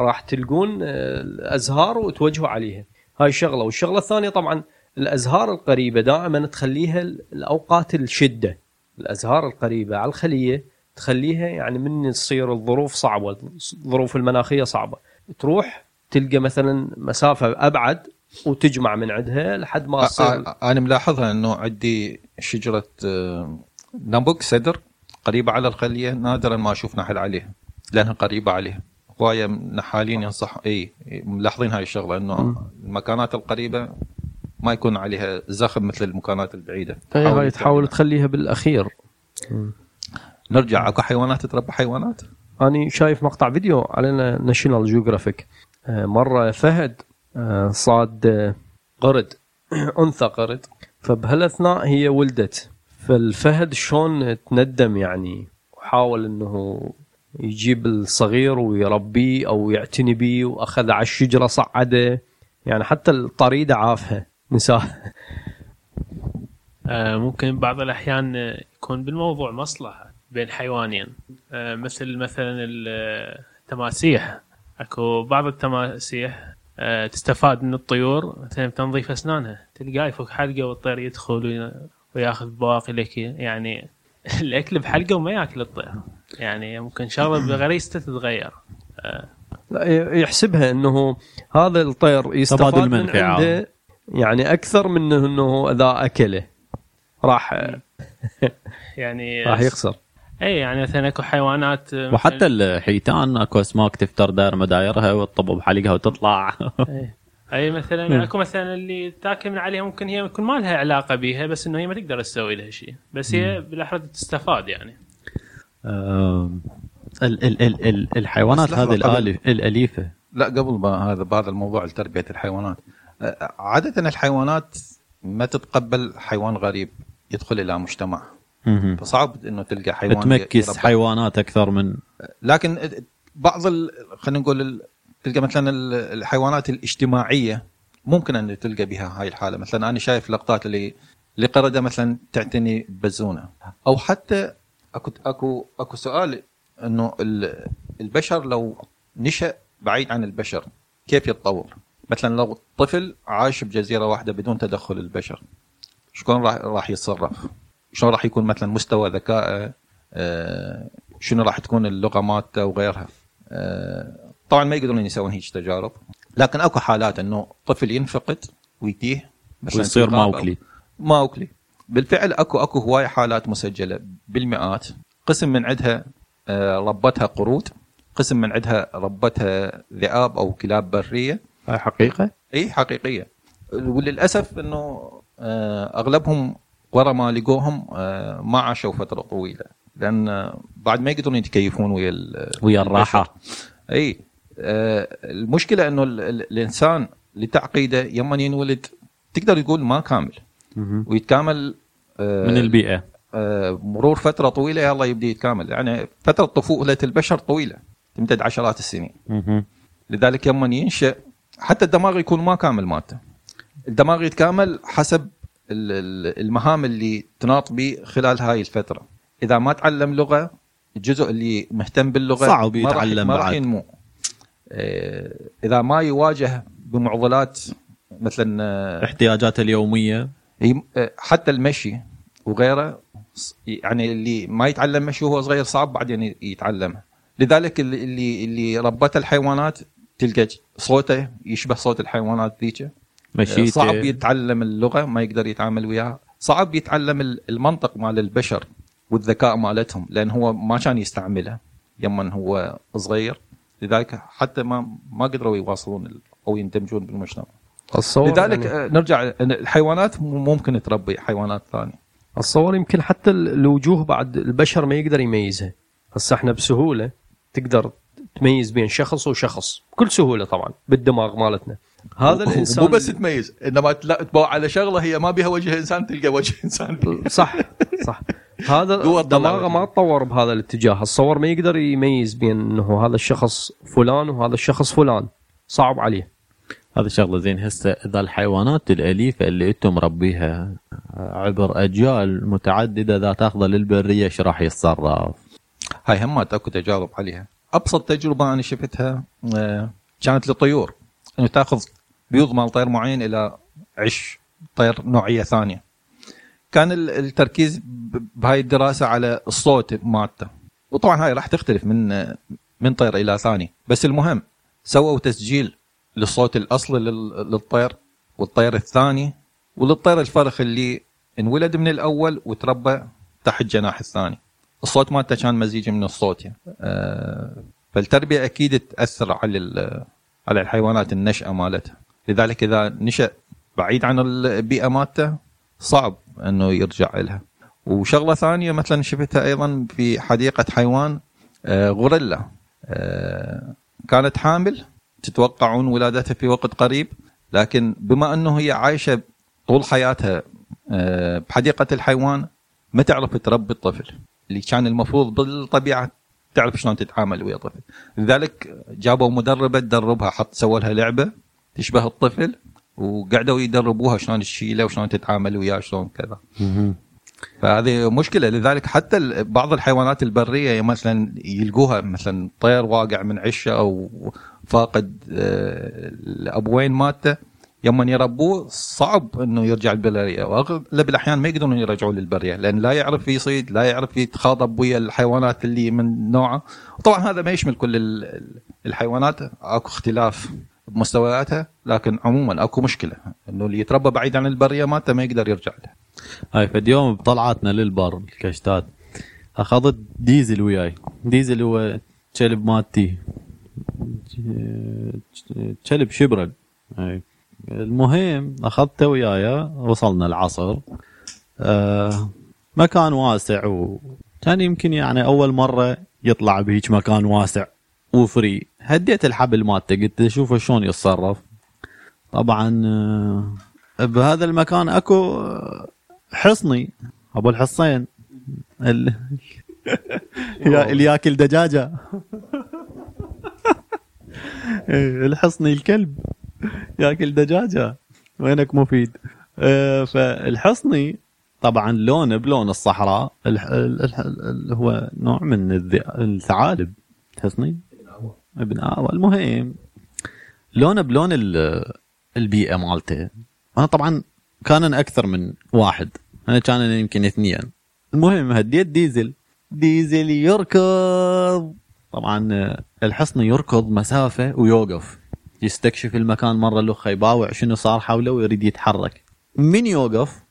راح تلقون آه، الأزهار وتوجهوا عليها. هاي شغلة. والشغلة الثانية طبعا الأزهار القريبة دائما تخليها ال- الأوقات الشدة. الأزهار القريبة على الخلية تخليها يعني من تصير الظروف صعبة الظروف المناخية صعبة. تروح تلقى مثلا مسافة أبعد وتجمع من عندها لحد ما تصير أ- أنا ملاحظها إنه عندي شجرة آه، نامبوك سدر قريبة على الخلية نادرا ما أشوف نحل عليها لأنها قريبة عليها. هواية نحالين ينصح إي ملاحظين هاي الشغلة إنه المكانات القريبة ما يكون عليها زخم مثل المكانات البعيدة. هاي تحاول تخليها بالأخير. نرجع أكو حيوانات تربى حيوانات؟ أنا شايف مقطع فيديو على National Geographic مرة فهد آه، صاد آه، قرد أنثى قرد. فبهالأثناء هي ولدت. فالفهد شلون تندم يعني وحاول أنه يجيب الصغير ويربيه أو يعتني بيه وأخذ على الشجرة صعده. يعني حتى الطريدة عافها. نساء. آه، ممكن بعض الأحيان يكون بالموضوع مصلحة بين حيوانين. آه، مثل مثلا ال- التماسيح. أكو بعض التماسيح آه، تستفاد من الطيور مثلا تنظيف أسنانها. تلقاه يفك حلقة والطير يدخل وي- وياخذ بواقي لك. يعني الأكل بحلقة وما ياكل الطير. يعني ممكن شغلة بغريزته تتغير. لا، يحسبها إنه هذا الطير يستفاد من. عنده يعني أكثر من انه إذا أكله راح يعني راح يخسر. اي يعني مثلا أكو حيوانات وحتى الحيتان أكو اسماك تفتر داير مدايرها وتطب بحلقها وتطلع. اي أي مثلا أكو مثلا اللي تاكل من عليها ممكن هي يكون ما لها علاقة بيها بس إنه هي ما تقدر تسوي لها شيء. بس هي بالاحرى تستفاد يعني. ال- ال- ال- ال- الحيوانات هذه الأليفة. لا قبل ما هذا بهذا الموضوع تربيه الحيوانات. عادة الحيوانات ما تتقبل حيوان غريب يدخل إلى مجتمع. فصعب إنه تلقى حيوان تمكس. حيوانات أكثر من لكن بعض ال... خلينا نقول ال... تلقى مثلا ال- الحيوانات الاجتماعية ممكن أن تلقى بها هاي الحالة مثلا أنا شايف لقطات اللي لقرده مثلا تعتني بزونة أو حتى اكو اكو أكو سؤال إنه ال- البشر لو نشأ بعيد عن البشر كيف يتطور؟ مثلا لو طفل عاش بجزيرة واحدة بدون تدخل البشر شلون راح راح يتصرف؟ شلون راح يكون مثلا مستوى ذكائه؟ آه، شنو راح تكون اللغة مالته وغيرها. آه، طبعا ما يقدرون يسوون هيك تجارب لكن أكو حالات إنه طفل ينفقد ويتيه مثلا ويصير ماوكلي ماوكلي بالفعل اكو أكو هواي حالات مسجلة بالمئات قسم من عندها آه، ربتها قرود قسم من عندها ربتها ذئاب أو كلاب برية حقيقة؟ اي حقيقية. وللأسف إنه آه، أغلبهم ورا ما لقوهم آه، ما عاشوا فترة طويلة. لأن آه، بعد ما يقدرون يتكيفون ويا ويا الراحة. اي المشكلة إنه ال- ال- الإنسان لتعقيده يما ينولد تقدر تقول ما كامل. ويتكامل من البيئة. مرور فترة طويلة يلا يبدأ يتكامل. يعني فترة طفولة البشر طويلة تمتد عشرات السنين. لذلك يوم ينشأ حتى الدماغ يكون ما كامل مالته. الدماغ يتكامل حسب ال- ال- المهام اللي تناط به خلال هاي الفترة. إذا ما تعلم لغة الجزء اللي مهتم باللغة صعب يتعلم ما راح بعد. ينمو. آه، إذا ما يواجه بمعضلات مثلا آه، احتياجاته اليومية. آه، حتى المشي وغيره يعني اللي ما يتعلم مشي وهو صغير صعب بعدين ي- يتعلمها لذلك اللي اللي, اللي ربت الحيوانات تلقى صوته يشبه صوت الحيوانات ذيك. مشيته صعب يتعلم اللغة ما يقدر يتعامل وياها. صعب يتعلم ال- المنطق مال البشر والذكاء مالتهم لأن هو ما كان يستعمله يمن هو صغير. لذلك حتى ما ما قدروا يواصلون أو يندمجون بالمجتمع. اتصور لذلك يعني آه، نرجع الحيوانات ممكن تربي حيوانات ثانية. اتصور يمكن حتى ال- الوجوه بعد البشر ما يقدر يميزها. هسه إحنا بسهولة تقدر تميز بين شخص وشخص بكل سهولة طبعا بالدماغ مالتنا. هذا الإنسان مو بس تميز إنما تلا- تباوع على شغلة هي ما بها وجه إنسان تلقى وجه إنسان. صح صح. هذا دماغه. ما تطور بهذا الاتجاه. اتصور ما يقدر يميز بين إنه هذا الشخص فلان وهذا الشخص فلان. صعب عليه. هذا شغلة زين. هسه اذا الحيوانات الأليفة اللي أنتم مربيها عبر أجيال متعددة إذا تأخذها للبرية إيش راح يتصرف؟ هاي همات اكو تجارب عليها. أبسط تجربة أنا شفتها آه، كانت للطيور إنه تأخذ بيوض مال طير معين إلى عش طير نوعية ثانية. كان ال- التركيز بهاي الدراسة على الصوت مالته. وطبعا هاي راح تختلف من من طير إلى ثاني. بس المهم سووا تسجيل للصوت الاصلي لل- للطير والطير الثاني وللطير الفرخ اللي انولد من الأول وتربى تحت جناح الثاني. الصوت مالته كان مزيج من الصوت يعني. آه، فالتربية أكيد تأثر على على الحيوانات النشأة مالتها. لذلك إذا نشأ بعيد عن البيئة مالته صعب إنه يرجع لها وشغلة ثانية مثلا شفتها أيضا في حديقة حيوان آه، غوريلا. آه، كانت حامل تتوقعون ولادتها في وقت قريب لكن بما إنه هي عايشة طول حياتها بحديقة الحيوان ما تعرف تربي الطفل. اللي كان المفروض بالطبيعة تعرف شلون تتعامل ويا طفل. لذلك جابوا مدربة تدربها حط سووا لها لعبة تشبه الطفل وقعدوا يدربوها شلون تشيله وشلون تتعامل وياه شلون كذا. فهذه مشكلة. لذلك حتى بعض الحيوانات البرية مثلا يلقوها مثلا طير واقع من عشة أو فاقد آه، الأبوين مالته يوم يربوه صعب إنه يرجع البريه واغلب الاحيان ما يقدرون يرجعوا للبرية لأن لا يعرف يصيد لا يعرف يتخاطب ويا الحيوانات اللي من نوعه. وطبعا هذا ما يشمل كل ال- ال- الحيوانات أكو اختلاف بمستوياتها لكن عموما أكو مشكلة إنه اللي يتربى بعيد عن البرية مالته ما يقدر يرجع لها هاي فد يوم بطلعتنا للبر الكشتات. أخذت ديزل وياي. ديزل هو كلب مالتي. كلب شبرل. المهم اخذته وياي وصلنا العصر. آه مكان واسع وكان يمكن يعني أول مرة يطلع بهيج مكان واسع وفري. هديت الحبل مالته قلت له شوفه شلون يتصرف. طبعا آه، بهذا المكان أكو آه، حصني. أبو الحصين. ال... اللي ياكل دجاجة. إيه، الحصني الكلب. ياكل دجاجه وينك مفيد؟ آه، فالحصني طبعا لونه بلون الصحراء. هو نوع من. الثعالب. حصني؟ ابن آوى. المهم لونه بلون ال... البيئة مالته. أنا طبعا كان أكثر من واحد. أنا كان يمكن اثنين. المهم هديت ديزل. ديزل يركض. طبعا آه، الحصن يركض مسافة ويوقف. يستكشف المكان مرة الاخرى يباوع شنو صار حوله ويريد يتحرك. من يوقف؟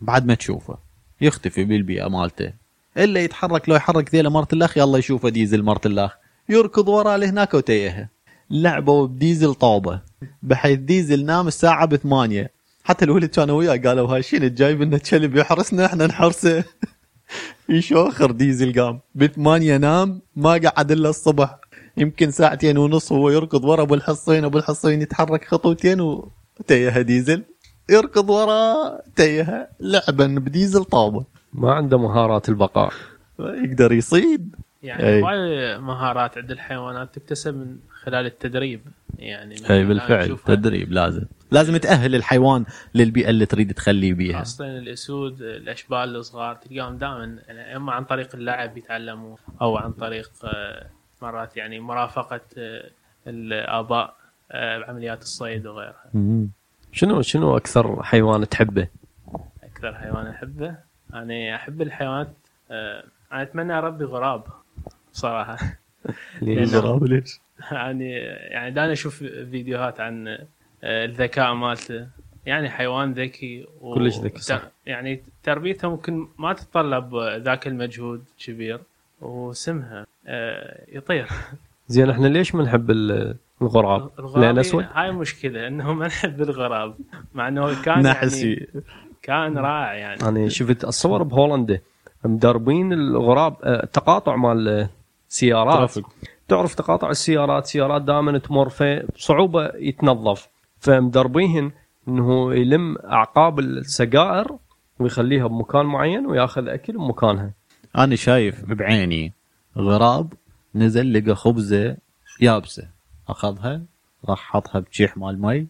بعد ما تشوفه. يختفي بالبيئة مالته. إلا يتحرك لو يحرك ذيله مرت الأخ يلا يشوفه ديزل مرت الأخ. يركض وراه لهناك وتيهه. لعبوا بديزل طوبة. بحيث ديزل نام الساعة بثمانية. حتى الولد كانوا وياه قالوا هاي شنو جايب لنا كلب يحرسنا إحنا نحرسه؟ يشوخر ديزل قام. بثمانية نام ما قعد إلا الصبح. يمكن ساعتين ونص هو يركض ورا أبو الحصين أبو الحصين يتحرك خطوتين وتيه ديزل. يركض ورا تيه لعبا بديزل طابة. ما عنده مهارات البقاء. يقدر يصيد. يعني أي. مهارات عند الحيوانات تكتسب من خلال التدريب. يعني أي بالفعل تدريب لازم. لازم تأهل الحيوان للبيئة اللي تريد تخليه بيها. أصلا الأسود الأشبال الصغار تلقاهم دائما يعني أما عن طريق اللعب يتعلموا أو عن طريق آه، مرات يعني مرافقة آه، الآباء آه، بعمليات الصيد وغيرها. شنو شنو أكثر حيوان تحبه؟ أكثر حيوان أحبه أنا أحب الحيوانات آه، أنا أتمنى أربي غراب بصراحه ليش؟ الغراب ليش؟ يعني يعني دائما أشوف فيديوهات عن آه، الذكاء مالته يعني حيوان ذكي و... كلش ذكي، صح. يعني تربيته ممكن ما تتطلب ذاك المجهود كبير وسمها آه، يطير. زين إحنا ليش ما نحب ال- الغراب؟ الغراب لأن أسود؟ هاي المشكلة إنه ما نحب الغراب. مع إنه كان يعني نحسي كان رائع يعني. أنا شفت الصور بهولندا مدربين الغراب آه، تقاطع مال سيارات ترافيك. تعرف تقاطع السيارات سيارات دائما تمر فصعوبه يتنظف. فمدربيهن إنه يلم أعقاب السجائر ويخليها بمكان معين وياخذ أكل بمكانها. أنا شايف بعيني غراب نزل لقى خبزة يابسة. أخذها راح حطها بشيح مال مي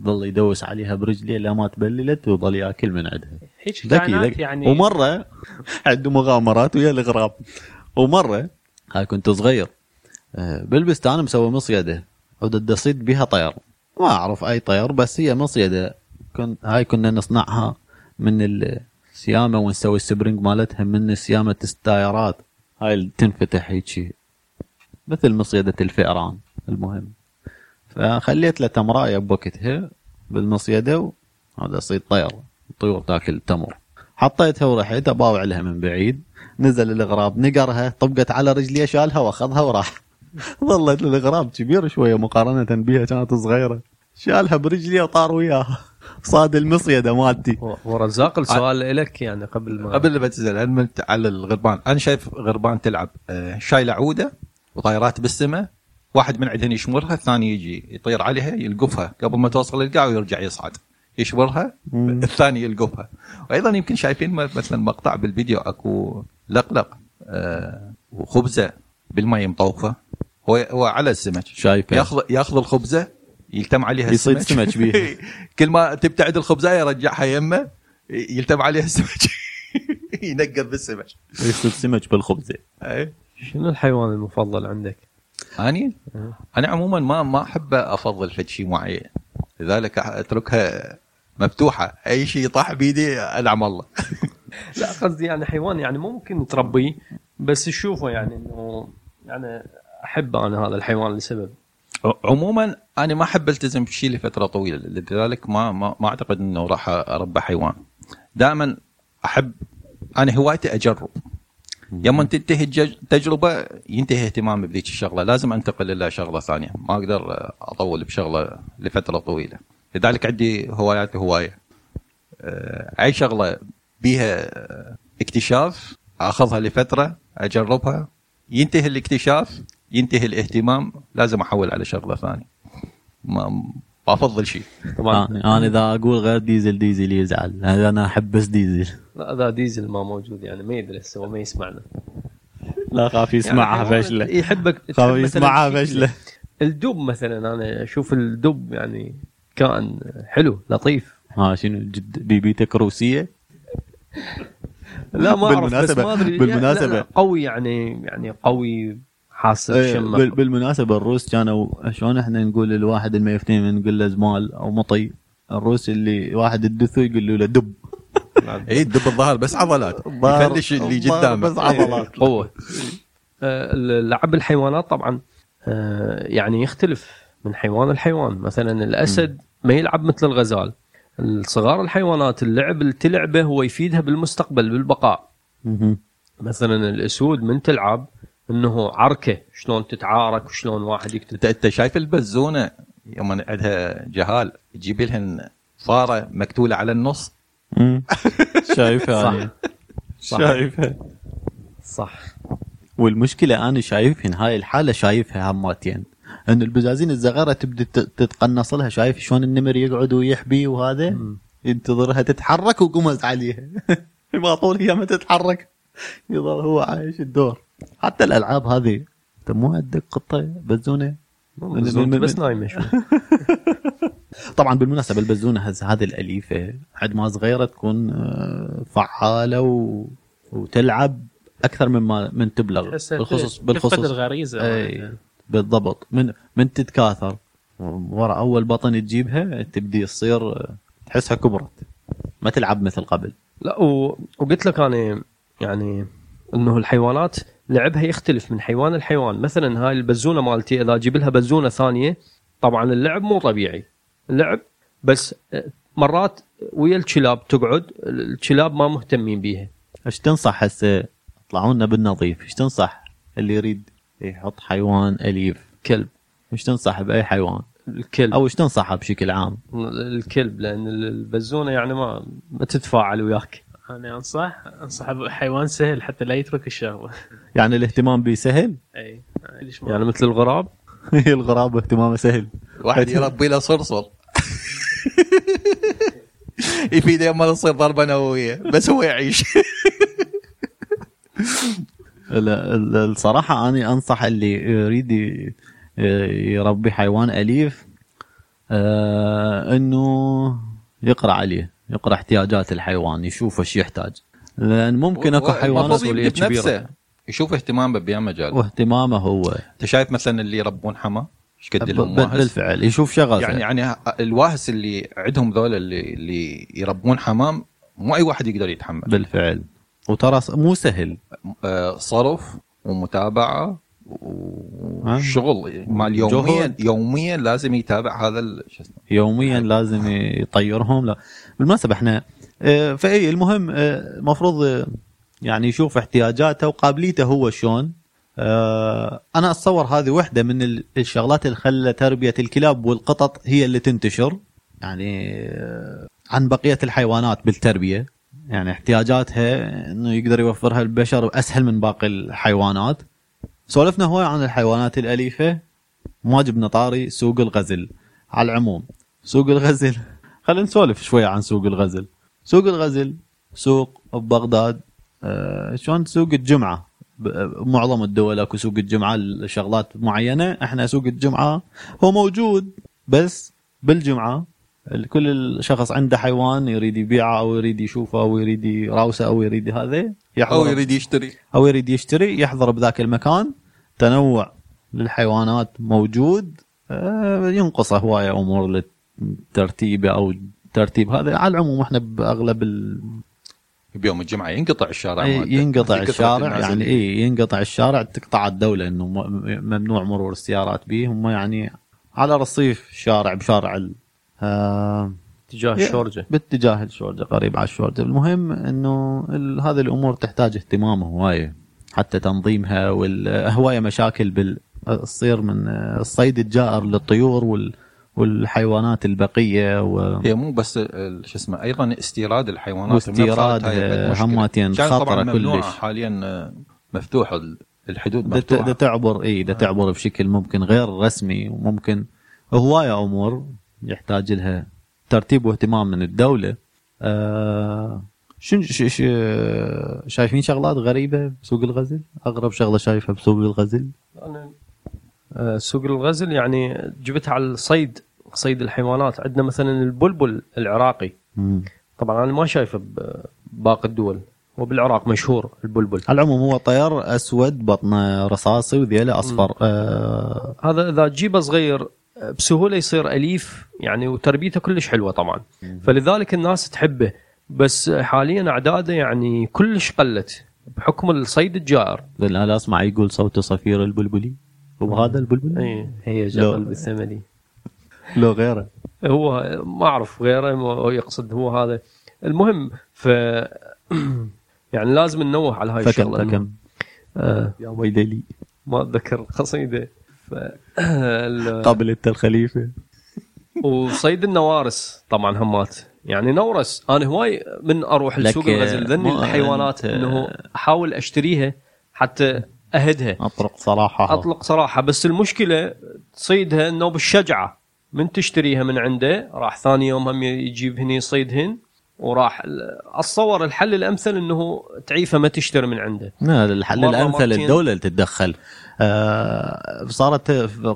ظل يدوس عليها برجليه لا ما تبللت وظل ياكل من عندها. هيك ذكي ذكي. يعني ومرة عنده مغامرات ويا الغراب. ومرة هاي كنت صغير آه، بالبستان مسوي مصيدة. ودد اصيد بها طير. ما أعرف أي طير بس هي مصيدة. كن هاي كنا نصنعها من السيامه ونسوي ال spring مالتها من سيامه الستايرات هاي اللي تنفتح هيجي. مثل مصيدة الفئران المهم. فخليت له تمرايه بوقتها بالمصيدة وهذا صيد طير. الطيور تاكل تمر حطيتها ورحت أباوع لها من بعيد. نزل الغراب نقرها. طبقت على رجلي شالها وأخذها وراح. ظلت الغراب كبير شوية مقارنة بها كانت صغيرة. شالها برجلي وطار وياها. صاد المصيدة مالتي. ورزاق السؤال لك يعني قبل ما قبل ما تنزل على على الغربان؟ أنا شايف غربان تلعب آه، شايله عوده وطايرات بالسماء واحد من عندهن يشمرها الثاني يجي يطير عليها يلقفها قبل ما توصل للقاع ويرجع يصعد يشمرها مم. الثاني يلقفها. وأيضا يمكن شايفين مثلا مقطع بالفيديو أكو لقلق آه، وخبزة بالماء مطوفة هو هو على السمك. شايفه. ياخذ ياخذ الخبزة يلتم عليها يصيد السمك. سمك بيها. كل ما تبتعد الخبزه يرجعها يمه يلتم عليها السمك. ينقر بالسمك. يصيد سمك بالخبزة. أي. شنو الحيوان المفضل عندك؟ أني؟ أنا عموما ما ما أحب أفضل فد شيء معين. لذلك أتركها مفتوحة. أي شيء يطاح بيدي أنعم الله. لا قصدي يعني حيوان يعني ممكن تربيه بس تشوفه يعني إنه يعني أحب أنا هذا الحيوان لسبب. عموما أنا ما أحب ألتزم بشيء لفترة طويلة لذلك ما ما, ما أعتقد إنه راح اربى حيوان. دائما أحب أنا هوايتي أجرب. يوم تنتهي التجربه ينتهي اهتمامي بذيك الشغلة. لازم أنتقل إلى شغلة ثانية. ما أقدر أطول بشغلة لفترة طويلة. لذلك عندي هوايات هواية. آه، أي شغلة بيها اكتشاف أخذها لفترة أجربها ينتهي الاكتشاف ينتهي الاهتمام لازم أحول على شغلة ثانية. ما ما أفضل شيء. طبعا. أنا أنا إذا أقول غير ديزل ديزل يزعل. هذا أنا أحب بس ديزل. لا ذا ديزل ما موجود يعني ما يدري هسه هو ما يسمعنا. لا خاف يسمعها يعني فشله يحبك خاف يسمعها. فشله الدب مثلا أنا أشوف الدب يعني كائن حلو لطيف. ها شنو جد بيبيتك روسية؟ لا ما أعرف بس بالمناسبة- ما أدري. بالمناسبة. لا لا قوي يعني يعني قوي حاسه إيه، شمه بال- بالمناسبة الروس كانوا شلون إحنا نقول ما يفتهم نقول له زمال أو مطي؟ الروس اللي واحد الدثو يقول له دب. اي الدب الظهر بس عضلات. يفلش اللي قدامه. بس عضلات. قوة. آه، لعب الحيوانات طبعا آه، يعني يختلف من حيوان لحيوان. مثلا الأسد ما يلعب مثل الغزال. الصغار الحيوانات اللعب اللي تلعبه هو يفيدها بالمستقبل بالبقاء. مثلا الأسود من تلعب إنه عركة شلون تتعارك وشلون واحد يقتل. انت أنت شايف البزونة يوم عندها جهال تجيب لهن فاره مقتولة على النص. شايفها صح. أنا. صح. شايفها. صح. والمشكلة أنا شايفهن هاي الحالة شايفها هماتين إن البزازين الصغيره تبدا تتقنص لها شايف شلون النمر يقعد ويحبي وهذا؟ ينتظرها تتحرك وقمز عليها. ما طول هي ما تتحرك. يظل هو عايش الدور. حتى الألعاب هذه. انت مو عندك قطة بزونة؟ بالزبط بس نايمة شوي. طبعا بالمناسبة البزونة هذه الأليفة عند ما صغيرة تكون آه، فعالة و... وتلعب أكثر مما من تبلغ تحسها بالخصوص تفقد بالخصوص الغريزة إي بالضبط. من من تتكاثر. ورا أول بطن تجيبها تبدي تصير آه، تحسها كبرت. ما تلعب مثل قبل. لا و... وقلت لك أنا يعني إنه الحيوانات لعبها يختلف من حيوان لحيوان. مثلا هاي البزونة مالتي إذا أجيب لها بزونة ثانية طبعا اللعب مو طبيعي. اللعب بس آه، مرات ويا الكلاب تقعد الكلاب ما مهتمين بيها. إيش تنصح هسه؟ طلعوا لنا بالنظيف. إيش تنصح؟ اللي يريد يحط حيوان أليف. كلب. إيش تنصح بأي حيوان؟ الكلب. أو إيش تنصحه بشكل عام؟ الكلب لأن البزونة يعني ما ما تتفاعل وياك. أنا أنصح أنصح بحيوان سهل حتى لا يترك الشهوة. يعني الاهتمام به سهل؟ أي ليش ما يعني مثل الغراب؟ هي الغراب اهتمامه سهل. واحد يربي له صرصر. يفيده ما تصير ضربة نووية بس هو يعيش. الصراحة أنا أنصح اللي يريد يربي حيوان أليف آه، إنه يقرأ عليه. يقرأ احتياجات الحيوان يشوف إيش يحتاج. لأن ممكن أكو حيوانات كبيرة. بنفسه يشوف اهتمامه بأي مجال واهتمامه هو. أنت شايف مثلا اللي يربون حما إيش قد بالفعل يشوف شغلة. يعني يعني الواهس اللي عندهم ذول اللي اللي يربون حمام مو أي واحد يقدر يتحمل. بالفعل. وترى مو سهل. آه، صرف ومتابعة وشغل مال جهد. يوميا يوميا لازم يتابع هذا شو اسمه. يوميا لازم يطيرهم. لا بالمناسبة إحنا آه، فإي المهم آه، المفروض آه، يعني يشوف احتياجاته وقابليته هو شلون. آه، أنا أتصور هذه واحدة من ال- الشغلات اللي خلى تربية الكلاب والقطط هي اللي تنتشر. يعني آه، عن بقية الحيوانات بالتربية. يعني احتياجاتها إنه يقدر يوفرها البشر أسهل من باقي الحيوانات. سولفنا هواي عن الحيوانات الأليفة. ما جبنا طاري سوق الغزل. على العموم سوق الغزل. خلينا نسولف شوية عن سوق الغزل. سوق الغزل سوق ببغداد آه شلون سوق الجمعة؟ ب- معظم الدول أكو سوق الجمعة لشغلات معينة. إحنا سوق الجمعة هو موجود بس بالجمعة كل شخص عنده حيوان يريد يبيعه أو يريد يشوفه أو يريد يراوسه أو يريد هذا يحضر. أو يريد يشتري. أو يريد يشتري يحضر بذاك المكان. تنوع للحيوانات موجود. آه، ينقصه هواية أمور للترتيب أو ترتيب هذا على العموم إحنا بأغلب ال... بيوم الجمعة ينقطع الشارع. ينقطع الشارع يعني إي ينقطع الشارع. تقطع الدولة إنه ممنوع مرور السيارات به هم يعني على رصيف الشارع بشارع. آه اتجاه الشورجة باتجاه الشورجة قريب على الشورجة المهم إنه هذه الأمور تحتاج اهتمام هواية حتى تنظيمها والهوايه مشاكل بال تصير من الصيد الجائر للطيور وال والحيوانات البقية و... هي مو بس شو اسمه أيضا استيراد الحيوانات واستيراد مشكلة. هماتين ممنوعة كلش. حاليا آه، مفتوح ال- الحدود ده, مفتوحة ده تعبر إي ده تعبر بشكل ممكن غير رسمي وممكن هواية أمور يحتاج لها ترتيب واهتمام من الدولة. آه شن ش ش شايفين شغلات غريبة بسوق الغزل؟ أغرب شغلة شايفها بسوق الغزل؟ أنا آه، سوق الغزل يعني جبتها على الصيد صيد الحيوانات. عندنا مثلا البلبل العراقي. مم. طبعا أنا ما شايفه بباقي الدول. وبالعراق مشهور البلبل. على العموم هو طير أسود بطنه رصاصي وذيله أصفر. آه هذا إذا تجيبه صغير بسهولة يصير أليف يعني وتربيته كلش حلوة طبعا. فلذلك الناس تحبه. بس حاليا أعداده يعني كلش قلت بحكم الصيد الجائر أنا أسمع يقول صوت صفير البلبلي. هو هذا البلبلي؟ اي هي جبل بالثملي لو غيره. هو ما أعرف غيره يقصد هو هذا. المهم ف يعني لازم ننوه على هاي فكم الشغلة. إنه- فكم؟ آه. يا ويلي. ما أتذكر القصيده ف ال- قبل انت الخليفة. وصيد النوارس طبعا همات يعني نورس أنا هواي من أروح لسوق الغزل ذني الحيوانات إنه أحاول أشتريها حتى أهدها. اطرق صراحة أطلق صراحة. بس المشكلة تصيدها إنه بالشجعة. من تشتريها من عنده راح ثاني يوم هم يجيب هني يصيدهن وراح اتصور الحل الأمثل إنه تعيفة ما تشتري من عنده. لا الحل الأمثل. الدولة اللي تتدخل. صارت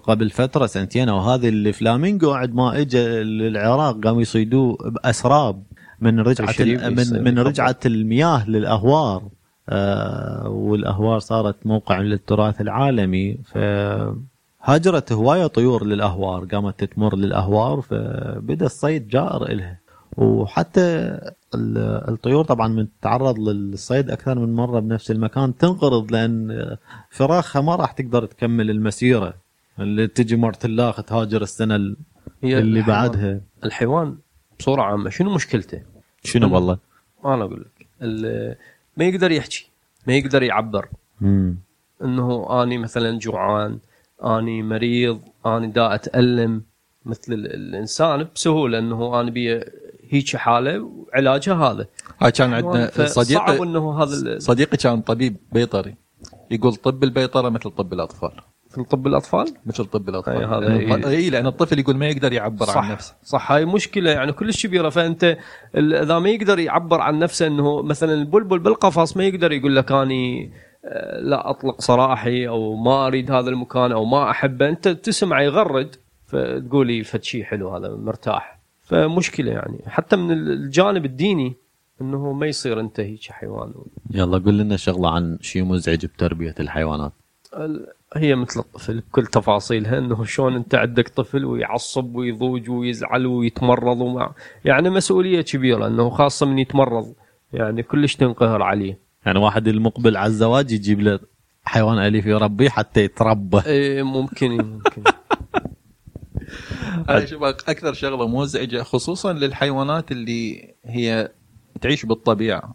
قبل فترة سنتين أو هذه الفلامينجو بعد ما اجى العراق قاموا يصيدوه بأسراب من رجعة من من. رجعة المياه للأهوار. آه والأهوار صارت موقع للتراث العالمي. فهاجرت هواية طيور للأهوار قامت تمر للأهوار فبدأ الصيد جائر إلها. وحتى الطيور طبعا من تتعرض للصيد أكثر من مرة بنفس المكان تنقرض لأن فراخها ما راح تقدر تكمل المسيرة اللي تجي مرتلاخ تهاجر السنة اللي الحيوان- بعدها الحيوان بصورة عامة شنو مشكلته؟ شنو والله؟ أنا أقول لك ما يقدر يحكي ما يقدر يعبر مم. إنه أني مثلا جوعان أني مريض أني دا أتألم مثل ال- الإنسان بسهولة إنه أنا بي هيك حالة وعلاجها هذا. هاي كان عندنا فصعب صديقي إنه هذا صديقي كان طبيب بيطري. يقول طب البيطرة مثل طب الأطفال. في طب الأطفال؟ مثل طب الأطفال. أي هذا لأن إيه. إي لأن الطفل يقول ما يقدر يعبر صح عن نفسه. صح هاي مشكلة. يعني كلش كبيرة. فأنت إذا ما يقدر يعبر عن نفسه إنه مثلا البلبل بالقفص ما يقدر يقول لك اني آه، لا أطلق سراحي أو ما أريد هذا المكان أو ما أحبه. أنت تسمع يغرد فتقولي فد شيء حلو هذا مرتاح. فمشكلة يعني. حتى من الجانب الديني إنه ما يصير انت هيك حيوان. يلا قل لنا شغلة عن شيء مزعج بتربية الحيوانات. ال- هي مثل الطفل بكل تفاصيلها إنه شلون أنت عندك طفل ويعصب ويضوج ويزعل ويتمرض ومع يعني مسؤولية كبيرة إنه خاصة من يتمرض. يعني كلش تنقهر عليه. يعني واحد المقبل على الزواج يجيب له حيوان أليف يربيه حتى يتربى. إيه ممكن ممكن. هاي شوف أكثر شغلة مزعجة خصوصا للحيوانات اللي هي تعيش بالطبيعة.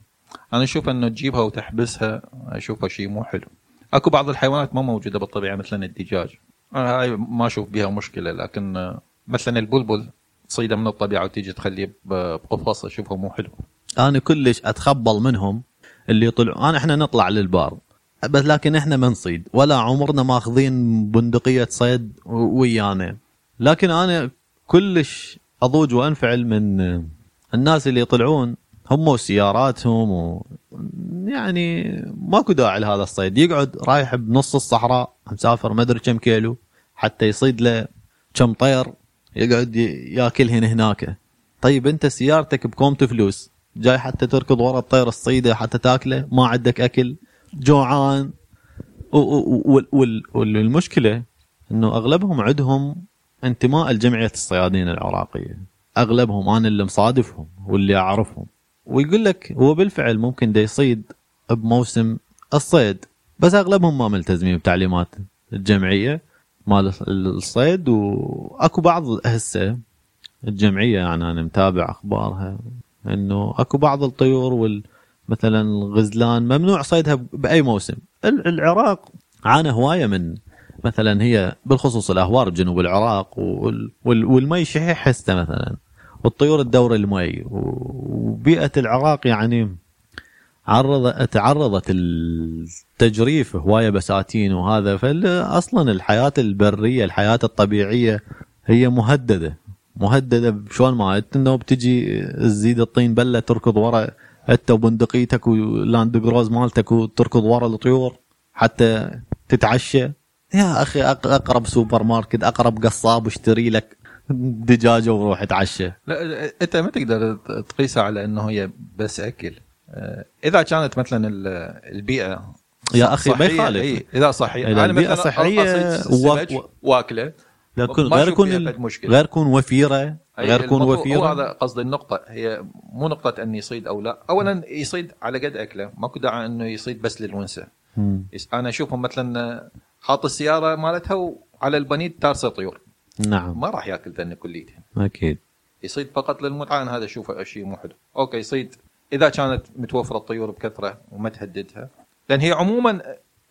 أنا أشوف إنه تجيبها وتحبسها أشوفها شيء مو حلو. أكو بعض الحيوانات ما موجودة بالطبيعة مثلا الدجاج. أنا هاي ما أشوف بها مشكلة لكن مثلا البلبل تصيدة من الطبيعة وتيجي تخليه بقفص اشوفه مو حلو. أنا كلش أتخبل منهم اللي يطلعوا أنا إحنا نطلع للبار بس لكن إحنا ما نصيد ولا عمرنا ماخذين بندقية صيد ويانا. لكن أنا كلش أضوج وأنفعل من الناس اللي يطلعون. هم وسياراتهم و يعني ماكو داعي لهذا الصيد. يقعد رايح بنص الصحراء مسافر ما أدري كم كيلو حتى يصيد له كم طير يقعد ياكلهن هناك. طيب أنت سيارتك بكومة فلوس جاي حتى تركض ورا الطير الصيده حتى تاكله ما عندك أكل جوعان. والمشكلة إنه أغلبهم عندهم انتماء لجمعية الصيادين العراقية. أغلبهم أنا اللي مصادفهم واللي أعرفهم. ويقول لك هو بالفعل ممكن دا يصيد بموسم الصيد بس أغلبهم ما ملتزمين بتعليمات الجمعية مال الصيد. وأكو بعض هسه الجمعية يعني أنا متابع أخبارها إنه أكو بعض الطيور وال مثلا الغزلان ممنوع صيدها بأي موسم. ال- العراق عانى هواية من مثلا هي بالخصوص الأهوار بجنوب العراق وال وال والمي شحيح هسه مثلا والطيور تدور المي. وبيئة العراق يعني أرض تعرضت للتجريف هواية بساتين وهذا فأصلا الحياة البرية الحياة الطبيعية هي مهددة. مهددة بشلون ما؟ إنه بتجي تزيد الطين بلة تركض ورا أنت وبندقيتك و Land Cruiser مالتك وتركض ورا الطيور حتى تتعشى. يا أخي أقرب سوبر ماركت أقرب قصاب اشتري لك دجاجة وروح اتعشى. لا أنت ما تقدر تقيسها على إنه هي بس أكل. آه، إذا كانت مثلا ال- البيئة يا أخي ما يخالف. إي، إذا صحية. إذا أنا مثلا و- واكلة لكن غير يكون. غير يكون وفيرة غير يكون الموضوع- هو وفيرة. هذا قصدي النقطة. هي مو نقطة أن يصيد أو لا، أولا يصيد على قد أكلة، ماكو داعي أنه يصيد بس. يس- أنا أشوفهم مثلا حاط السيارة مالتها وعلى البنيد تارسة طيور، نعم. ما راح ياكل ذن كليتهم. أكيد. يصيد فقط للمتعة أنا هذا أشوفه شيء مو حلو. أوكي يصيد. إذا كانت متوفرة الطيور بكثرة وما تهددها، لأن هي عموما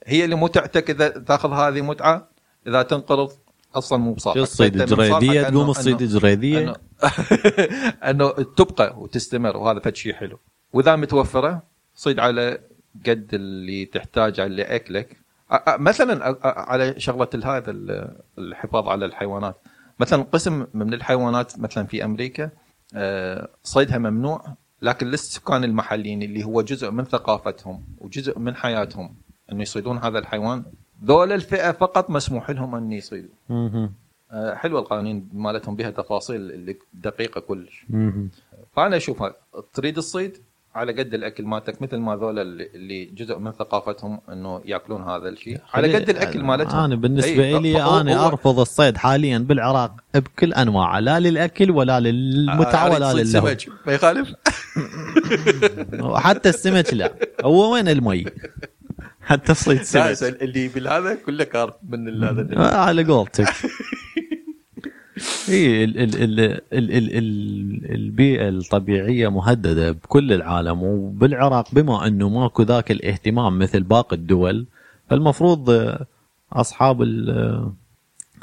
هي اللي متعتك إذا تأخذ هذه متعة إذا تنقرض أصلا مو بصالحك. تصيد جريديه تقوم تصيد جريديه انه انه تبقى وتستمر وهذا فد شيء حلو. وإذا متوفرة صيد على قد اللي تحتاج على أكلك. مثلا على شغلة هذا ال- الحفاظ على الحيوانات مثلا قسم من الحيوانات مثلا في أمريكا آه، صيدها ممنوع لكن للسكان المحليين اللي هو جزء من ثقافتهم وجزء من حياتهم إنه يصيدون هذا الحيوان ذول الفئة فقط مسموح لهم أن يصيدوا. آه، حلوة القوانين مالتهم بها تفاصيل دقيقة كلش. فأنا أشوفها تريد الصيد على قد الأكل مالتك مثل ما ذولا اللي- جزء من ثقافتهم إنه يأكلون هذا الشيء. على قد الأكل مالتهم. أنا بالنسبة إي، لي أنا أرفض الصيد حاليا بالعراق بكل انواعه لا للأكل ولا للمتعة أريد ولا للهو ما يخالف. وحتى السمك لا. هو وين المي؟ حتى صيد سمك. اللي بالهذا كله كارب من هذا آه، على قولتك. إي ال ال ال ال ال ال البيئة الطبيعية مهددة بكل العالم وبالعراق بما أنه ماكو ذاك الاهتمام مثل باقي الدول فالمفروض أصحاب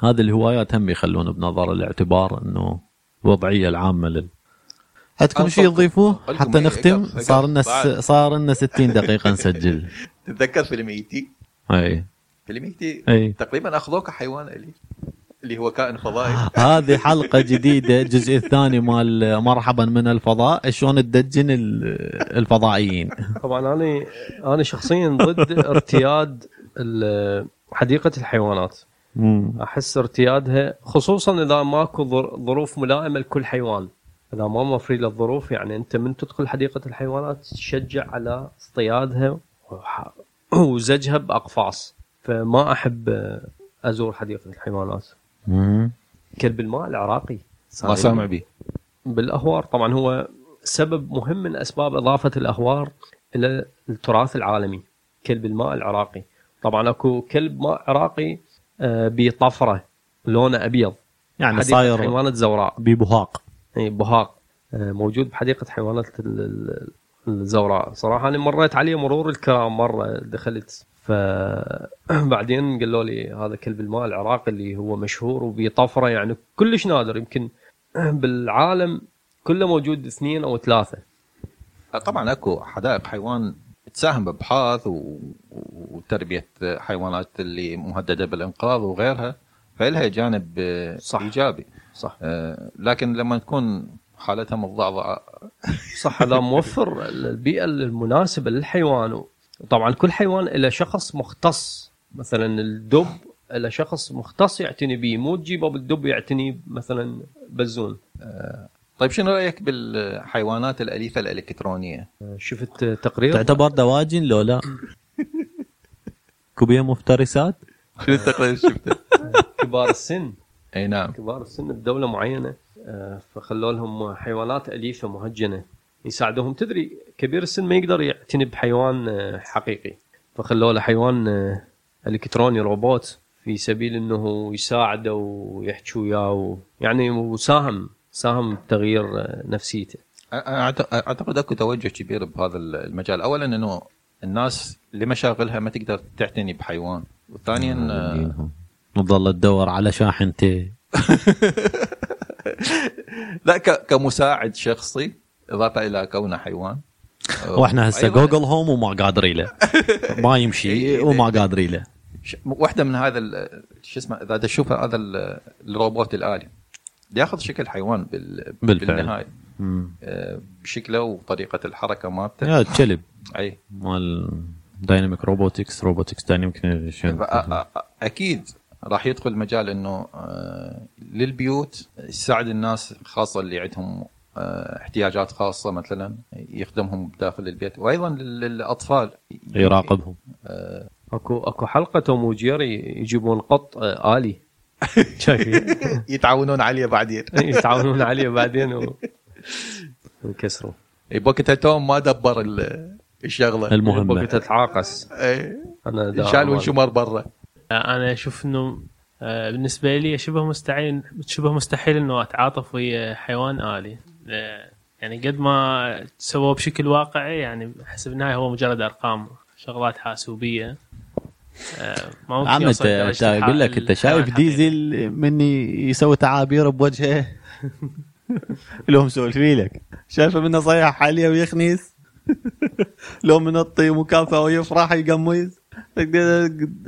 هذه الهوايات هم يخلون بنظر الاعتبار إنه الوضعيه العامة لل. عندكم شيء تضيفوه حتى إيه، نختم؟ صار لنا. صار لنا 60 دقيقة نسجل. تتذكر فيلم E.T. إي. فيلم E.T. إي. تقريبا اخذوه كحيوان إلي. اللي هو كائن فضائي. هذه حلقة جديدة الجزء الثاني مال مرحبا من الفضاء. شلون تدجن ال- الفضائيين؟ طبعا أنا أنا شخصيا ضد ارتياد ال- حديقة الحيوانات. أحس ارتيادها خصوصا إذا ماكو ظر- ظروف ملائمة لكل حيوان. إذا ما موفرين له الظروف يعني أنت من تدخل حديقة الحيوانات تشجع على اصطيادها وح- وزجها بأقفاص. فما أحب أزور حديقة الحيوانات. مم. كلب الماء العراقي ما سامع به بالأهوار. طبعا هو سبب مهم من أسباب إضافة الأهوار إلى التراث العالمي كلب الماء العراقي. طبعا أكو كلب ماء عراقي آه، بطفرة لونه أبيض. يعني حديقة صاير حيوانات زوراء. ببهاق. اي بهاق. آه، موجود بحديقة حيوانات ال- ال- الزوراء. صراحة أنا مريت عليه مرور الكرام مرة دخلت فبعدين قالوا لي هذا كلب الماء العراقي اللي هو مشهور وبطفره يعني كلش نادر يمكن بالعالم كله موجود اثنين أو ثلاثة. طبعا أكو حدائق حيوان تساهم بأبحاث و- وتربية حيوانات اللي مهددة بالانقراض وغيرها فلها جانب آه، صح. إيجابي. صح. آه، لكن لما تكون حالتها متضعضعه صح اذا موفر البيئة المناسبة للحيوان طبعا كل حيوان له شخص مختص مثلا الدب له شخص مختص يعتني به مو تجيبه بالدب يعتني مثلا بزون طيب شنو رأيك بالحيوانات الأليفة الإلكترونية؟ شفت تقرير؟ تعتبر دواجن لو لا؟ كوبية مفترسات؟ شنو التقرير شفته؟ كبار السن. أي نعم. كبار السن بدوله معينة. آه، فخلوا لهم حيوانات أليفة مهجنة. يساعدوهم. تدري كبير السن ما يقدر يعتني بحيوان آه، حقيقي. فخلوا له حيوان آه، الكتروني روبوت في سبيل إنه يساعده ويحكي وياه يعني وساهم ساهم بتغيير آه، نفسيته. أعتقد أكو توجه كبير بهذا المجال. اولا إنه الناس لمشاغلها ما تقدر تعتني بحيوان. وثانيا نظل تدور على شاحنتين لا ك- كمساعد شخصي إضافة إلى كونه حيوان. وإحنا هسه أيضاً Google Home وما قادرين له. ما يمشي وما قادرين له. واحدة من هذا شو اسمه إذا تشوفها هذا ال- الروبوت الآلي. يأخذ شكل حيوان بال... بالفعل. بالنهاية. آه، بشكله وطريقة الحركة مالته. يا الكلب أي. مال Dynamic Robotics Robotics Dynamic أكيد راح يدخل مجال إنه آه، للبيوت يساعد الناس خاصة اللي عندهم احتياجات خاصة مثلا يخدمهم داخل البيت وأيضا لل- للأطفال. يراقبهم. أكو أكو حلقة توم وجيري يجيبون قط آه، آلي. شايفين يتعاونون عليه بعدين. يتعاونون عليه بعدين و... ويكسروا بوقتها توم ما دبر ال- الشغلة. المهمة. وقتها تعاقس. أنا شال وانشمر برا. أنا أشوف إنه آه، بالنسبة لي شبه مستحيل شبه مستحيل إنه أتعاطف ويا حيوان آلي. آه، يعني قد ما سووه بشكل واقعي يعني احس بالنهايه هو مجرد أرقام شغلات حاسوبية. آه، ما ممكن عم أنت أقول لك أنت شايف. ديزل من يسوي تعابير بوجهه؟ لو مسولفي لك. شايفه منه صيح عليه ويخنيس؟ لو من الطي مكافأة ويفرح يقميز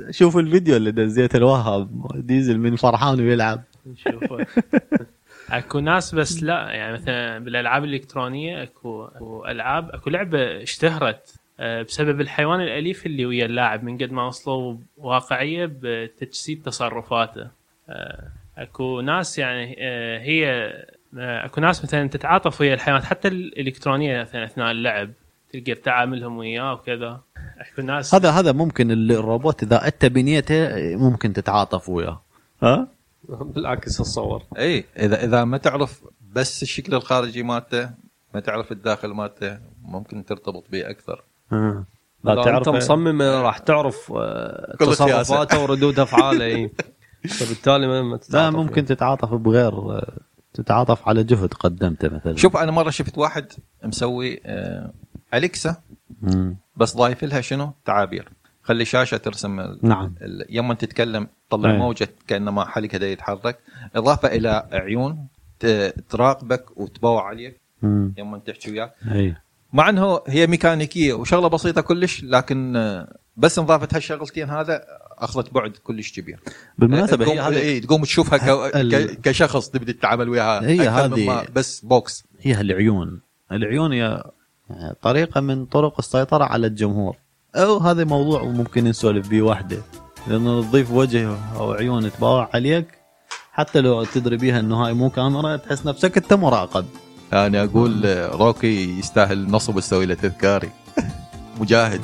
شوف الفيديو اللي دزيته الوهاب. ديزل من فرحان ويلعب. نشوف اكو ناس بس لا يعني مثلا بالألعاب الإلكترونية اكو اكو ألعاب اكو لعبة اشتهرت آه، بسبب الحيوان الأليف اللي ويا اللاعب من قد ما وصلوا واقعية بتجسيد تصرفاته. آه، اكو ناس يعني آه، هي اكو ناس مثلا تتعاطف ويا الحيوانات حتى الإلكترونية مثلا أثناء اللعب تلقى تعاملهم وياه وكذا. اكو ناس هذا هذا ممكن الروبوت إذا انت بنيته ممكن تتعاطف وياه. ها؟ بالعكس اتصور إي إذا إذا ما تعرف بس الشكل الخارجي مالته ما تعرف الداخل مالته ممكن ترتبط به أكثر. ها. لا لا تعرف تعرف انت مصمم راح تعرف آه،. تصرفاته وردود أفعاله إي. فبالتالي ما- لا تتعاطف ممكن تتعاطف بغير تتعاطف على جهد قدمته مثلا. شوف أنا مرة شفت واحد مسوي آه، أليكسا. بس ضايف لها شنو؟ تعابير. خلي شاشة ترسم نعم يوم تتكلم تطلع أي. موجة كأنما حلق هذا يتحرك إضافة إلى عيون تراقبك وتبوع عليك. يوم تحكي وياك اي مع إنه هي ميكانيكية وشغلة بسيطة كلش لكن آه، بس انضافت هالشغلتين هذا أخذت بعد كلش كبير بالمناسبة تقوم هي هذه اي تقوم تشوفها ك... ال-. كشخص تبي تتعامل وياها هي هذه- بس box هي العيون العيون هي طريقة من طرق السيطرة على الجمهور أو هذا موضوع ممكن نسولف به وحده لأنه تضيف وجه أو عيون تباوع عليك حتى لو تدري بيها إنه هاي مو كاميرا تحس نفسك أنت مراقب. أنا أقول آه، روكي يستاهل نصب وتسوي له تذكاري. مجاهد.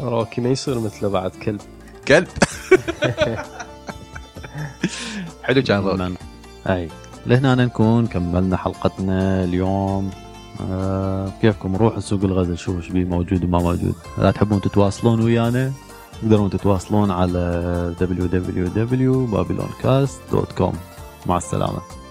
روكي ما يصير مثله بعد كلب. كلب. حلو كان روكي. أي. لهنا نكون كملنا حلقتنا اليوم. آه كيفكم؟ روحوا سوق الغزل شوفوا إيش بيه موجود وما موجود. اذا تحبون تتواصلون ويانا؟ تقدرون تتواصلون على www.babyloncast.com مع السلامة.